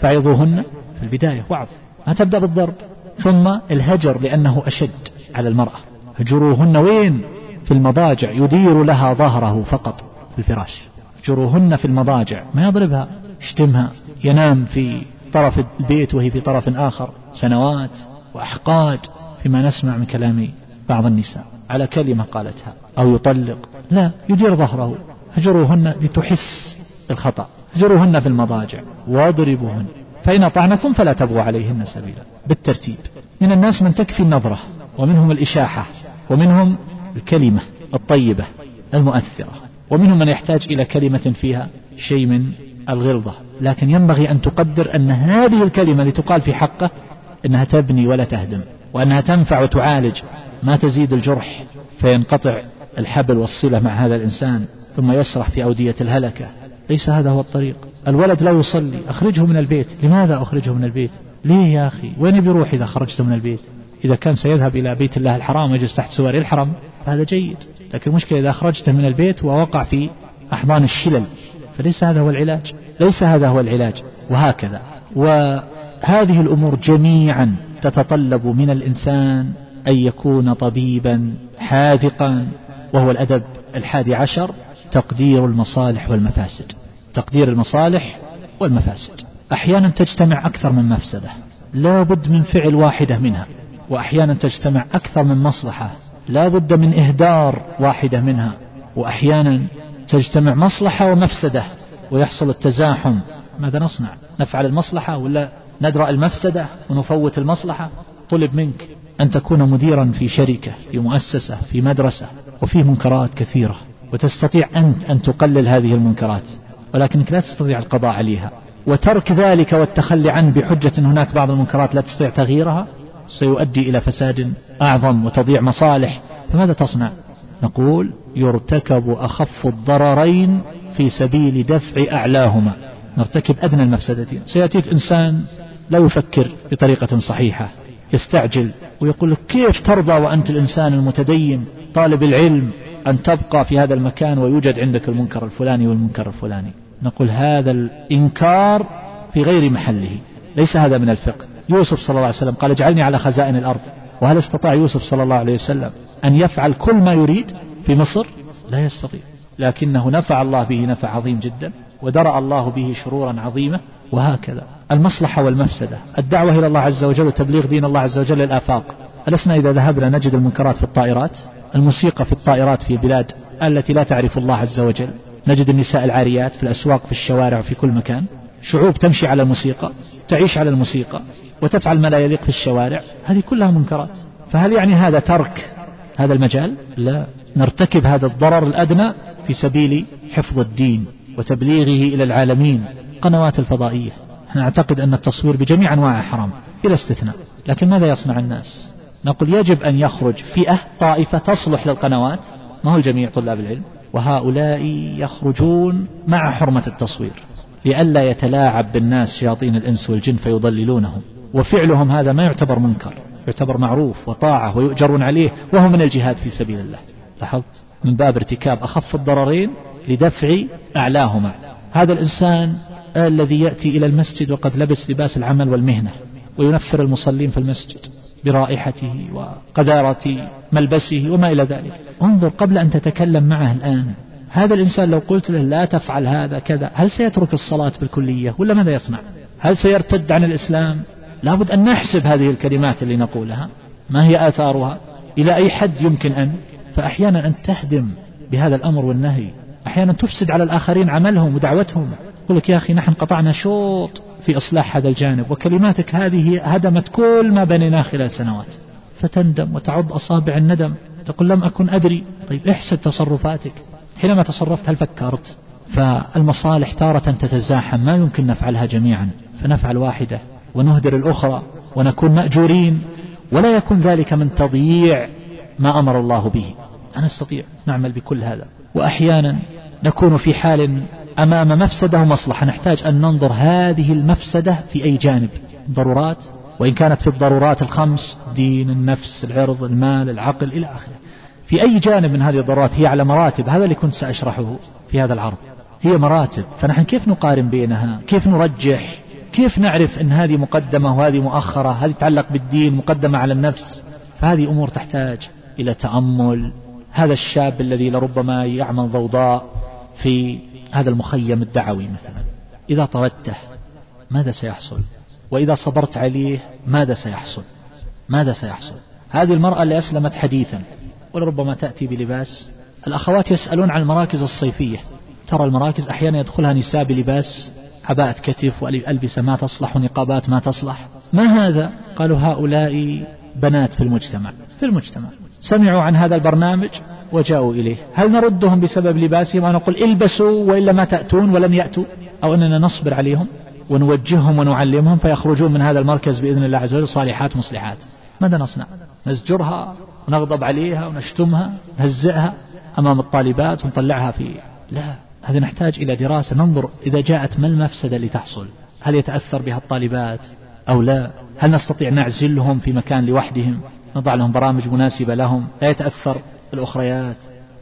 فعظوهن في البداية. وعظ. ما تبدأ بالضرب. ثم الهجر لأنه أشد على المرأة. هجروهن وين؟ في المضاجع يدير لها ظهره فقط في الفراش. هجروهن في المضاجع. ما يضربها يشتمها ينام في طرف البيت وهي في طرف آخر. سنوات وأحقاد فيما نسمع من كلام بعض النساء. على كلمة قالتها. أو يطلق. لا يدير ظهره. هجروهن لتحس الخطأ. هجروهن في المضاجع. واضربوهن. فإن أطعنكم فلا تبغوا عليهن سبيلا. بالترتيب. من الناس من تكفي النظرة. ومنهم الإشاحة. ومنهم الكلمة الطيبة المؤثرة. ومنهم من يحتاج إلى كلمة فيها شيء من الغلظة. لكن ينبغي أن تقدر أن هذه الكلمة اللي تقال في حقه أنها تبني ولا تهدم وأنها تنفع وتعالج. ما تزيد الجرح فينقطع الحبل والصلة مع هذا الإنسان ثم يسرح في أودية الهلكة. ليس هذا هو الطريق. الولد لا يصلي أخرجه من البيت. لماذا أخرجه من البيت؟ ليه يا أخي؟ وين بيروح إذا خرجته من البيت؟ إذا كان سيذهب إلى بيت الله الحرام ويجلس تحت سواري الحرم. هذا جيد. لكن المشكلة إذا أخرجته من البيت ووقع في أحضان الشلل فليس هذا هو العلاج؟ ليس هذا هو العلاج. وهكذا. وهذه الأمور جميعا تتطلب من الإنسان أن يكون طبيبا حاذقا وهو الأدب الحادي عشر تقدير المصالح والمفاسد. تقدير المصالح والمفاسد. أحيانا تجتمع أكثر من مفسدة. لا بد من فعل واحدة منها. وأحيانا تجتمع أكثر من مصلحة. لا بد من إهدار واحدة منها وأحيانا تجتمع مصلحة ومفسدة ويحصل التزاحم. ماذا نصنع؟ نفعل المصلحة ولا ندرأ المفسدة ونفوت المصلحة؟ طلب منك أن تكون مديرا في شركة في مؤسسة في مدرسة وفيه منكرات كثيرة وتستطيع أنت أن تقلل هذه المنكرات ولكنك لا تستطيع القضاء عليها. وترك ذلك والتخلي عنه بحجة أن هناك بعض المنكرات لا تستطيع تغييرها؟ سيؤدي إلى فساد أعظم وتضيع مصالح. فماذا تصنع؟ نقول يرتكب أخف الضررين في سبيل دفع أعلاهما. نرتكب أدنى المفسدتين. سيأتيك إنسان لا يفكر بطريقة صحيحة يستعجل ويقول لك كيف ترضى وأنت الإنسان المتدين طالب العلم أن تبقى في هذا المكان ويوجد عندك المنكر الفلاني والمنكر الفلاني. نقول هذا الإنكار في غير محله. ليس هذا من الفقه. يوسف صلى الله عليه وسلم قال اجعلني على خزائن الأرض. وهل استطاع يوسف صلى الله عليه وسلم أن يفعل كل ما يريد في مصر؟ لا يستطيع. لكنه نفع الله به نفع عظيم جدا ودرأ الله به شرورا عظيمة وهكذا. المصلحة والمفسدة. الدعوة إلى الله عز وجل وتبليغ دين الله عز وجل للآفاق. ألسنا إذا ذهبنا نجد المنكرات في الطائرات؟ الموسيقى في الطائرات في بلاد التي لا تعرف الله عز وجل. نجد النساء العاريات في الأسواق في الشوارع وفي كل مكان. شعوب تمشي على الموسيقى تعيش على الموسيقى وتفعل ما لا يليق في الشوارع هذه كلها منكرات. فهل يعني هذا ترك هذا المجال؟ لا. نرتكب هذا الضرر الأدنى في سبيل حفظ الدين وتبليغه إلى العالمين قنوات الفضائية. نعتقد أن التصوير بجميع أنواعه حرام إلى استثناء. لكن ماذا يصنع الناس؟ نقول يجب أن يخرج فئة طائفة تصلح للقنوات ما هو الجميع طلاب العلم؟ وهؤلاء يخرجون مع حرمة التصوير. لئلا يتلاعب بالناس شياطين الإنس والجن فيضللونهم. وفعلهم هذا ما يعتبر منكر يعتبر معروف وطاعة ويؤجرون عليه وهو من الجهاد في سبيل الله. لاحظت؟ من باب ارتكاب أخف الضررين لدفع أعلاهما. هذا الإنسان الذي يأتي إلى المسجد وقد لبس لباس العمل والمهنة وينفر المصلين في المسجد برائحته وقذارة ملبسه وما إلى ذلك. انظر قبل أن تتكلم معه الآن. هذا الإنسان لو قلت له لا تفعل هذا كذا هل سيترك الصلاة بالكلية ولا ماذا يصنع؟ هل سيرتد عن الإسلام؟ لابد أن نحسب هذه الكلمات اللي نقولها ما هي آثارها؟ إلى أي حد يمكن أن؟ فأحيانا أن تهدم بهذا الأمر والنهي أحيانا تفسد على الآخرين عملهم ودعوتهم يقول لك يا أخي نحن قطعنا شوط في إصلاح هذا الجانب وكلماتك هذه هدمت كل ما بنيناه خلال سنوات. فتندم وتعض أصابع الندم تقول لم أكن أدري. طيب احسب تصرفاتك. حينما تصرفت هل فكرت؟ فالمصالح تارة تتزاحم ما يمكن نفعلها جميعا فنفعل واحدة ونهدر الأخرى ونكون مأجورين ولا يكون ذلك من تضييع ما أمر الله به. أنا نستطيع نعمل بكل هذا. وأحيانا نكون في حال أمام مفسدة ومصلحة نحتاج أن ننظر هذه المفسدة في أي جانب؟ ضرورات وإن كانت في الضرورات الخمس دين النفس العرض المال العقل إلى آخره. في أي جانب من هذه الضرورات هي على مراتب هذا اللي كنت سأشرحه في هذا العرض. هي مراتب. فنحن كيف نقارن بينها؟ كيف نرجح؟ كيف نعرف أن هذه مقدمة وهذه مؤخرة؟ هذه تتعلق بالدين مقدمة على النفس. فهذه أمور تحتاج إلى تأمل. هذا الشاب الذي لربما يعمل ضوضاء في هذا المخيم الدعوي مثلا. إذا طردته ماذا سيحصل؟ وإذا صبرت عليه ماذا سيحصل؟ ماذا سيحصل؟ هذه المرأة اللي أسلمت حديثا. ولربما تأتي بلباس. الأخوات يسألون عن المراكز الصيفية. ترى المراكز أحيانا يدخلها نساء بلباس عباءة كتف وألبسة ما تصلح ونقابات ما تصلح. ما هذا؟ قالوا هؤلاء بنات في المجتمع في المجتمع. سمعوا عن هذا البرنامج وجاءوا إليه. هل نردهم بسبب لباسهم؟ ونقول البسوا وإلا ما تأتون ولن يأتوا؟ أو أننا نصبر عليهم ونوجههم ونعلمهم فيخرجون من هذا المركز بإذن الله عز وجل صالحات مصلحات. ماذا نصنع؟ نزجرها ونغضب عليها ونشتمها نهزئها أمام الطالبات ونطلعها في لا هذا نحتاج إلى دراسة. ننظر إذا جاءت ما المفسدة اللي تحصل؟ هل يتأثر بها الطالبات أو لا؟ هل نستطيع نعزلهم في مكان لوحدهم؟ نضع لهم برامج مناسبة لهم؟ لا يتأثر الأخريات؟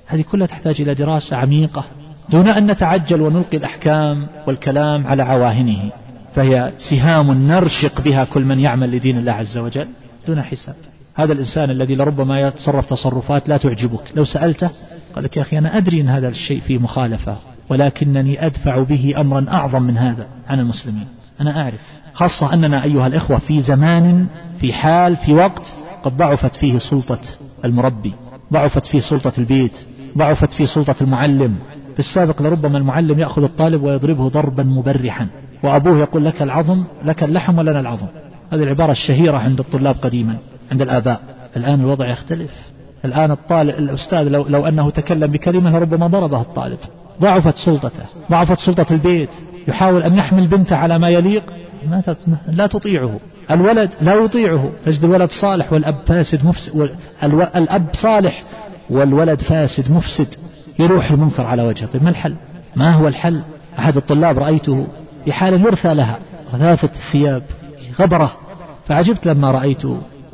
هذه كلها تحتاج إلى دراسة عميقة دون أن نتعجل ونلقي الأحكام والكلام على عواهنه. فهي سهام نرشق بها كل من يعمل لدين الله عز وجل دون حساب. هذا الإنسان الذي لربما يتصرف تصرفات لا تعجبك. لو سألته قال لك يا أخي أنا أدري أن هذا الشيء فيه مخالفة ولكنني أدفع به أمرا أعظم من هذا عن المسلمين. أنا أعرف خاصة أننا أيها الإخوة في زمان في حال في وقت قد ضعفت فيه سلطة المربي ضعفت فيه سلطة البيت ضعفت فيه سلطة المعلم. في السابق لربما المعلم يأخذ الطالب ويضربه ضربا مبرحا وأبوه يقول لك العظم لك اللحم ولنا العظم. هذه العبارة الشهيرة عند الطلاب قديما. عند الآباء. الآن الوضع يختلف. الآن الطالب الأستاذ لو, لو أنه تكلم بكلمة لربما ضربه الطالب. ضعفت سلطته. ضعفت سلطة البيت. يحاول أن يحمل بنته على ما يليق. ما لا تطيعه. الولد لا يطيعه. تجد الولد صالح والأب فاسد مفسد الأب صالح والولد فاسد مفسد. يروح المنكر على وجهه. طيب ما الحل؟ ما هو الحل؟ أحد الطلاب رأيته في حال يرثى لها رثاثة الثياب غبرة. فعجبت لما رأيت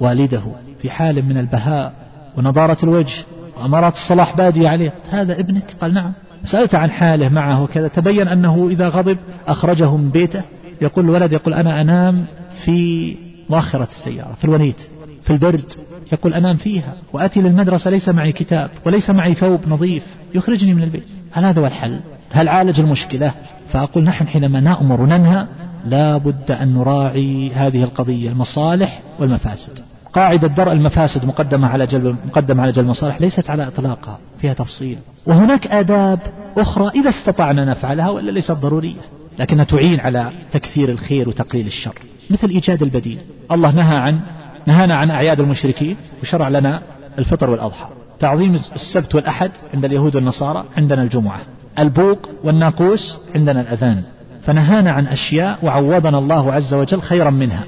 والده في حال من البهاء ونضارة الوجه وأمارات الصلاح بادية عليه. هذا ابنك؟ قال نعم. سألت عن حاله معه وكذا. تبين أنه إذا غضب أخرجه من بيته. يقول الولد يقول أنا أنام في مؤخرة السيارة في الونيت في البرد. يقول أنام فيها وأتي للمدرسة ليس معي كتاب وليس معي ثوب نظيف يخرجني من البيت. هل هذا هو الحل؟ هل عالج المشكلة؟ فأقول نحن حينما نأمر وننهى لا بد أن نراعي هذه القضية المصالح والمفاسد. قاعدة درء المفاسد مقدمة على جلب مقدمة على جلب المصالح ليست على إطلاقها فيها تفصيل. وهناك آداب أخرى إذا استطعنا نفعلها وإلا ليست ضرورية لكنها تعين على تكثير الخير وتقليل الشر. مثل إيجاد البديل. الله نهى عن نهانا عن أعياد المشركين وشرع لنا الفطر والأضحى. تعظيم السبت والأحد عند اليهود والنصارى عندنا الجمعة. البوق والناقوس عندنا الأذان. فنهانا عن أشياء وعوضنا الله عز وجل خيرا منها.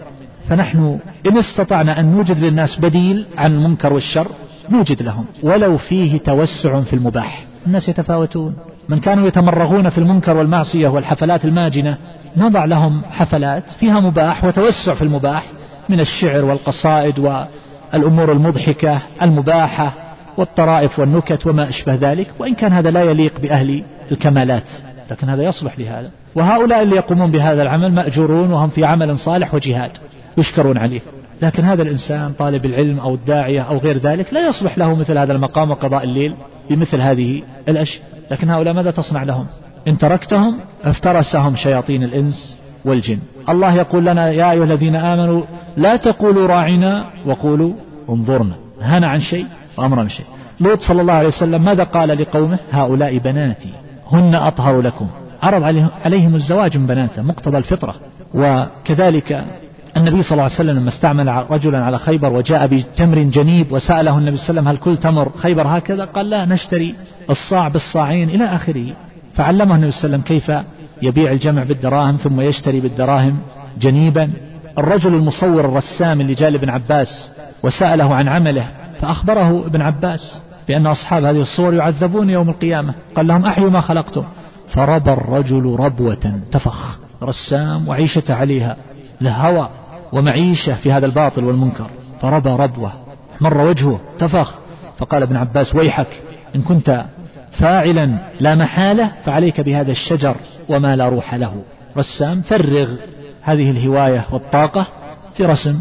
فنحن إن استطعنا أن نوجد للناس بديل عن المنكر والشر نوجد لهم. ولو فيه توسع في المباح. الناس يتفاوتون. من كانوا يتمرغون في المنكر والمعصية والحفلات الماجنة نضع لهم حفلات فيها مباح وتوسع في المباح من الشعر والقصائد والأمور المضحكة المباحة والطرائف والنكت وما أشبه ذلك وإن كان هذا لا يليق بأهل الكمالات لكن هذا يصلح لهذا. وهؤلاء اللي يقومون بهذا العمل مأجورون وهم في عمل صالح وجهاد يشكرون عليه. لكن هذا الإنسان طالب العلم أو الداعية أو غير ذلك لا يصلح له مثل هذا المقام وقضاء الليل بمثل هذه الأشياء. لكن هؤلاء ماذا تصنع لهم؟ إن تركتهم افترسهم شياطين الإنس والجن. الله يقول لنا يا أيها الذين آمنوا لا تقولوا راعنا وقولوا انظرنا. هنا عن شيء وأمر عن شيء. لوط صلى الله عليه وسلم ماذا قال لقومه؟ هؤلاء بناتي هن أطهر لكم. عرض عليهم الزواج من بناته مقتضى الفطرة. وكذلك النبي صلى الله عليه وسلم لما استعمل رجلا على خيبر وجاء بتمر جنيب وسأله النبي صلى الله عليه وسلم هل كل تمر خيبر هكذا؟ قال لا نشتري الصاع بالصاعين إلى آخره. فعلمه النبي صلى الله عليه وسلم كيف يبيع الجمع بالدراهم ثم يشتري بالدراهم جنيبا. الرجل المصور الرسام اللي جاء لابن عباس وسأله عن عمله فأخبره ابن عباس بأن أصحاب هذه الصور يعذبون يوم القيامة. قال لهم أحيوا ما خلقتم. فربى الرجل ربوة تفخ رسام وعيشة عليها لهوى ومعيشة في هذا الباطل والمنكر. فربى ربوة مر وجهه تفخ. فقال ابن عباس ويحك إن كنت فاعلا لا محالة فعليك بهذا الشجر وما لا روح له. رسام فرغ. هذه الهواية والطاقة في رسم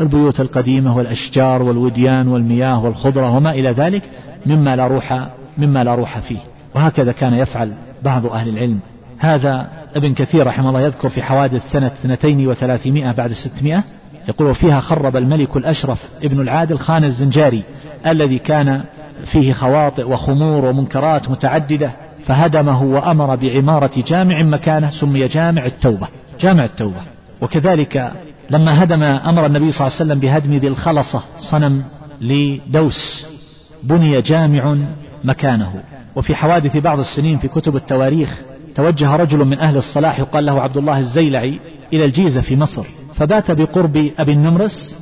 البيوت القديمة والأشجار والوديان والمياه والخضرة وما إلى ذلك مما لا روح مما لا روح فيه. وهكذا كان يفعل بعض أهل العلم. هذا ابن كثير رحمه الله يذكر في حوادث سنة اثنتين وثلاثمائة بعد ستمائة. يقول فيها خرب الملك الأشرف ابن العادل خان الزنجاري الذي كان فيه خواطئ وخمور ومنكرات متعددة فهدمه وأمر بعمارة جامع مكانه سمي جامع التوبة جامع التوبة. وكذلك لما هدم أمر النبي صلى الله عليه وسلم بهدم ذي الخلصة صنم لدوس بني جامع مكانه. وفي حوادث بعض السنين في كتب التواريخ توجه رجل من أهل الصلاح يقال له عبد الله الزيلعي إلى الجيزة في مصر فبات بقرب أبي النمرس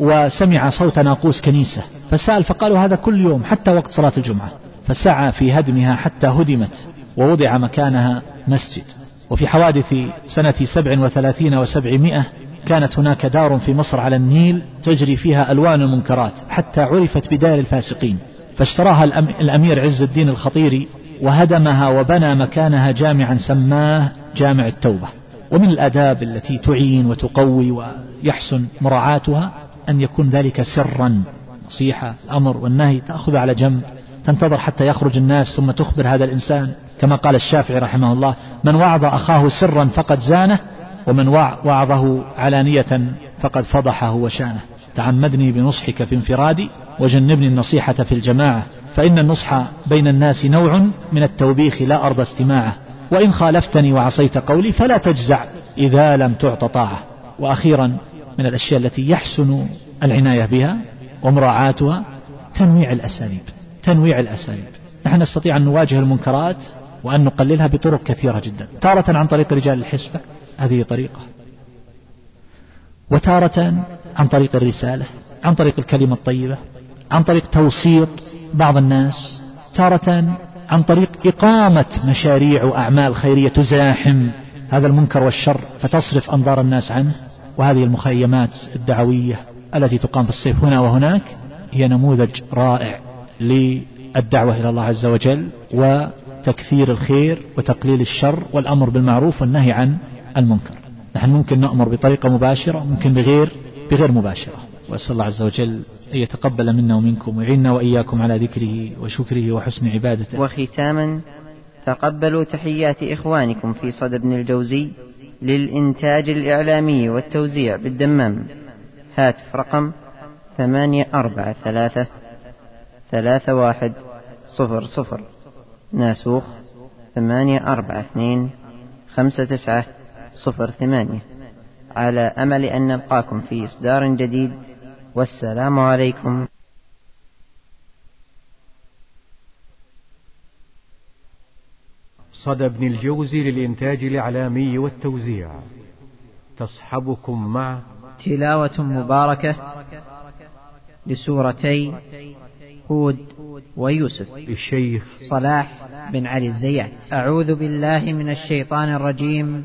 وسمع صوت ناقوس كنيسة فسأل فقالوا هذا كل يوم حتى وقت صلاة الجمعة فسعى في هدمها حتى هدمت ووضع مكانها مسجد. وفي حوادث سنة سبع وثلاثين وسبعمائة كانت هناك دار في مصر على النيل تجري فيها ألوان المنكرات حتى عرفت بدار الفاسقين فاشتراها الأمير عز الدين الخطيري وهدمها وبنى مكانها جامعا سماه جامع التوبة. ومن الآداب التي تعين وتقوي ويحسن مراعاتها أن يكون ذلك سرا نصيحة الأمر والنهي تأخذ على جنب تنتظر حتى يخرج الناس ثم تخبر هذا الإنسان. كما قال الشافعي رحمه الله من وعظ أخاه سرا فقد زانه ومن وعظه علانية فقد فضحه وشانه. تعمدني بنصحك في انفرادي وجنبني النصيحة في الجماعة فإن النصح بين الناس نوع من التوبيخ لا أرضى استماعه. وإن خالفتني وعصيت قولي فلا تجزع إذا لم تعط طاعة. وأخيرا من الأشياء التي يحسن العناية بها ومراعاتها تنويع الأساليب تنويع الأساليب. نحن نستطيع أن نواجه المنكرات وأن نقللها بطرق كثيرة جدا. تارة عن طريق رجال الحسبة. هذه طريقة. وتارة عن طريق الرسالة عن طريق الكلمة الطيبة عن طريق توسيط بعض الناس. تارة عن طريق إقامة مشاريع وأعمال خيرية تزاحم هذا المنكر والشر فتصرف أنظار الناس عنه. وهذه المخيمات الدعوية التي تقام في الصيف هنا وهناك هي نموذج رائع للدعوة إلى الله عز وجل وتكثير الخير وتقليل الشر والأمر بالمعروف والنهي عن المنكر. نحن ممكن نأمر بطريقة مباشرة ممكن بغير بغير مباشرة. وأسأل الله عز وجل أن يتقبل منا ومنكم ويعيننا وإياكم على ذكره وشكره وحسن عبادته. وختاما تقبلوا تحيات إخوانكم في صدى ابن الجوزي للإنتاج الإعلامي والتوزيع بالدمام. هاتف رقم ثمانية أربعة ثلاثة ثلاثة واحد صفر صفر. ناسوخ ثمانية أربعة اثنين خمسة تسعة صفر ثمانية. على أمل أن نلقاكم في إصدار جديد والسلام عليكم. صدى ابن الجوزي للإنتاج الإعلامي والتوزيع. تصحبكم مع تلاوة مباركة لسورتي هود ويوسف. الشيخ صلاح بن علي الزيات. أعوذ بالله من الشيطان الرجيم.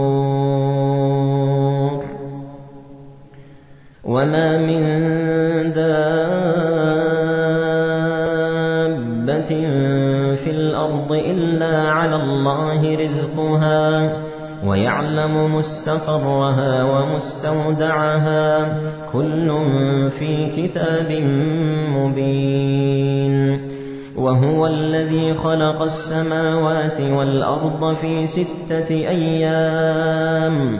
وما من دابة في الأرض إلا على الله رزقها ويعلم مستقرها ومستودعها كل في كتاب مبين وهو الذي خلق السماوات والأرض في ستة أيام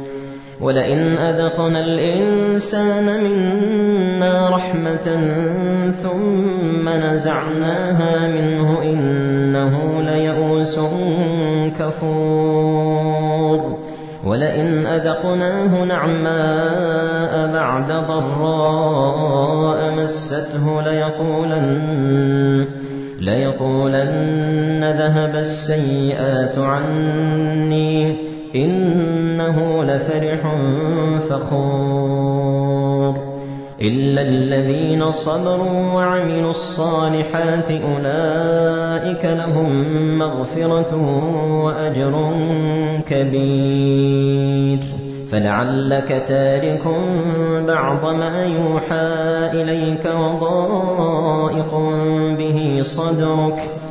ولئن أذقنا الإنسان منا رحمة ثم نزعناها منه إنه ليئوس كفور ولئن أذقناه نعماء بعد ضراء مسته ليقولن ليقولن ذهب السيئات عني إنه لفرح فخور. إلا الذين صبروا وعملوا الصالحات أولئك لهم مغفرة وأجر كبير. فلعلك تارك بعض ما يوحى إليك وضائق به صدرك.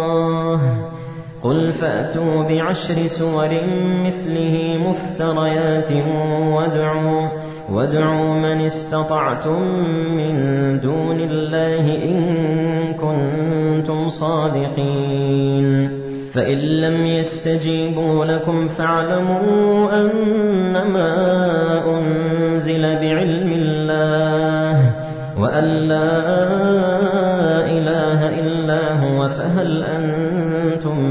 قل فأتوا بعشر سور مثله مفتريات وادعوا وادعوا من استطعتم من دون الله إن كنتم صادقين. فإن لم يستجيبوا لكم فاعلموا أنما أنزل بعلم الله وأن لا إله إلا هو فهل أنتم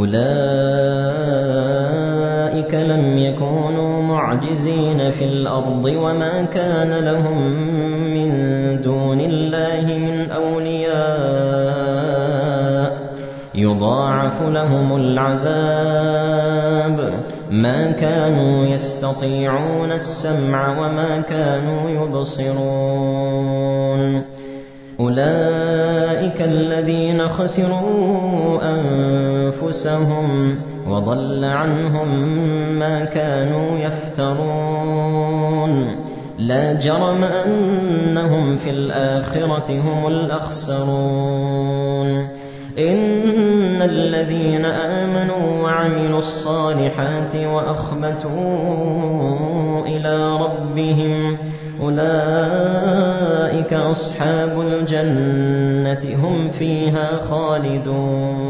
أولئك لم يكونوا معجزين في الأرض وما كان لهم من دون الله من أولياء. يضاعف لهم العذاب. ما كانوا يستطيعون السمع وما كانوا يبصرون. أولئك الذين خسروا أنفسهم وضل عنهم ما كانوا يفترون. لا جرم أنهم في الآخرة هم الأخسرون. إن الذين آمنوا وعملوا الصالحات وأخبتوا إلى ربهم أولئك أصحاب الجنة هم فيها خالدون.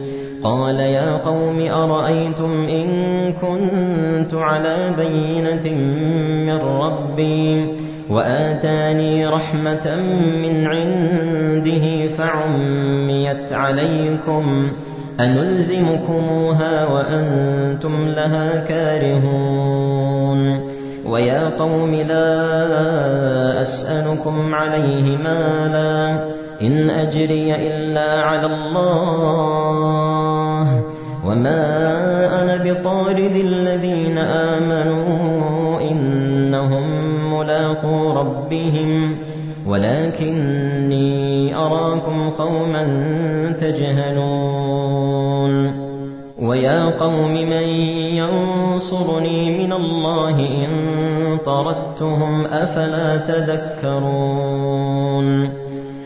قال يا قوم أرأيتم إن كنت على بينة من ربي وآتاني رحمة من عنده فعميت عليكم أنلزمكموها وأنتم لها كارهون ويا قوم لا أسألكم عليه مالا إن أجري إلا على الله وما أنا بطارد الذين آمنوا إنهم ملاقو ربهم ولكني أراكم قوما تجهلون ويا قوم من ينصرني من الله إن طردتهم أفلا تذكرون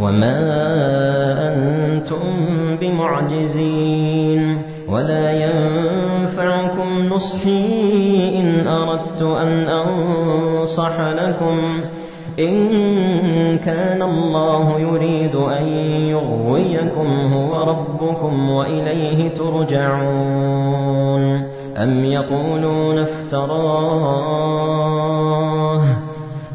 وما أنتم بمعجزين ولا ينفعكم نصحي إن أردت أن أنصح لكم إن كان الله يريد أن يغويكم هو ربكم وإليه ترجعون أم يقولون افتراه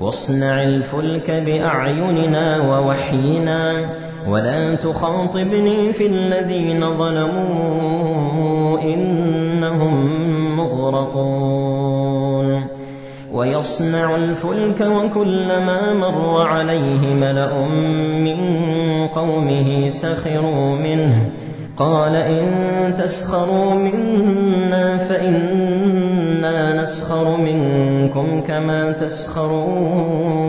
واصنع الفلك بأعيننا ووحينا ولا تخاطبني في الذين ظلموا إنهم مغرقون ويصنع الفلك وكلما مر عليه ملأ من قومه سخروا منه قال إن تسخروا منا فإنا نسخر منكم كما تسخرون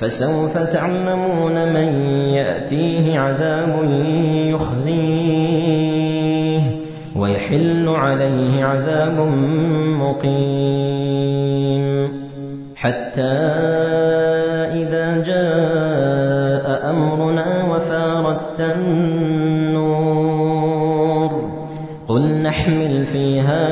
فسوف تعلمون من يأتيه عذاب يخزيه ويحل عليه عذاب مقيم حتى إذا جاء أمرنا وفارت النور قل نحمل فيها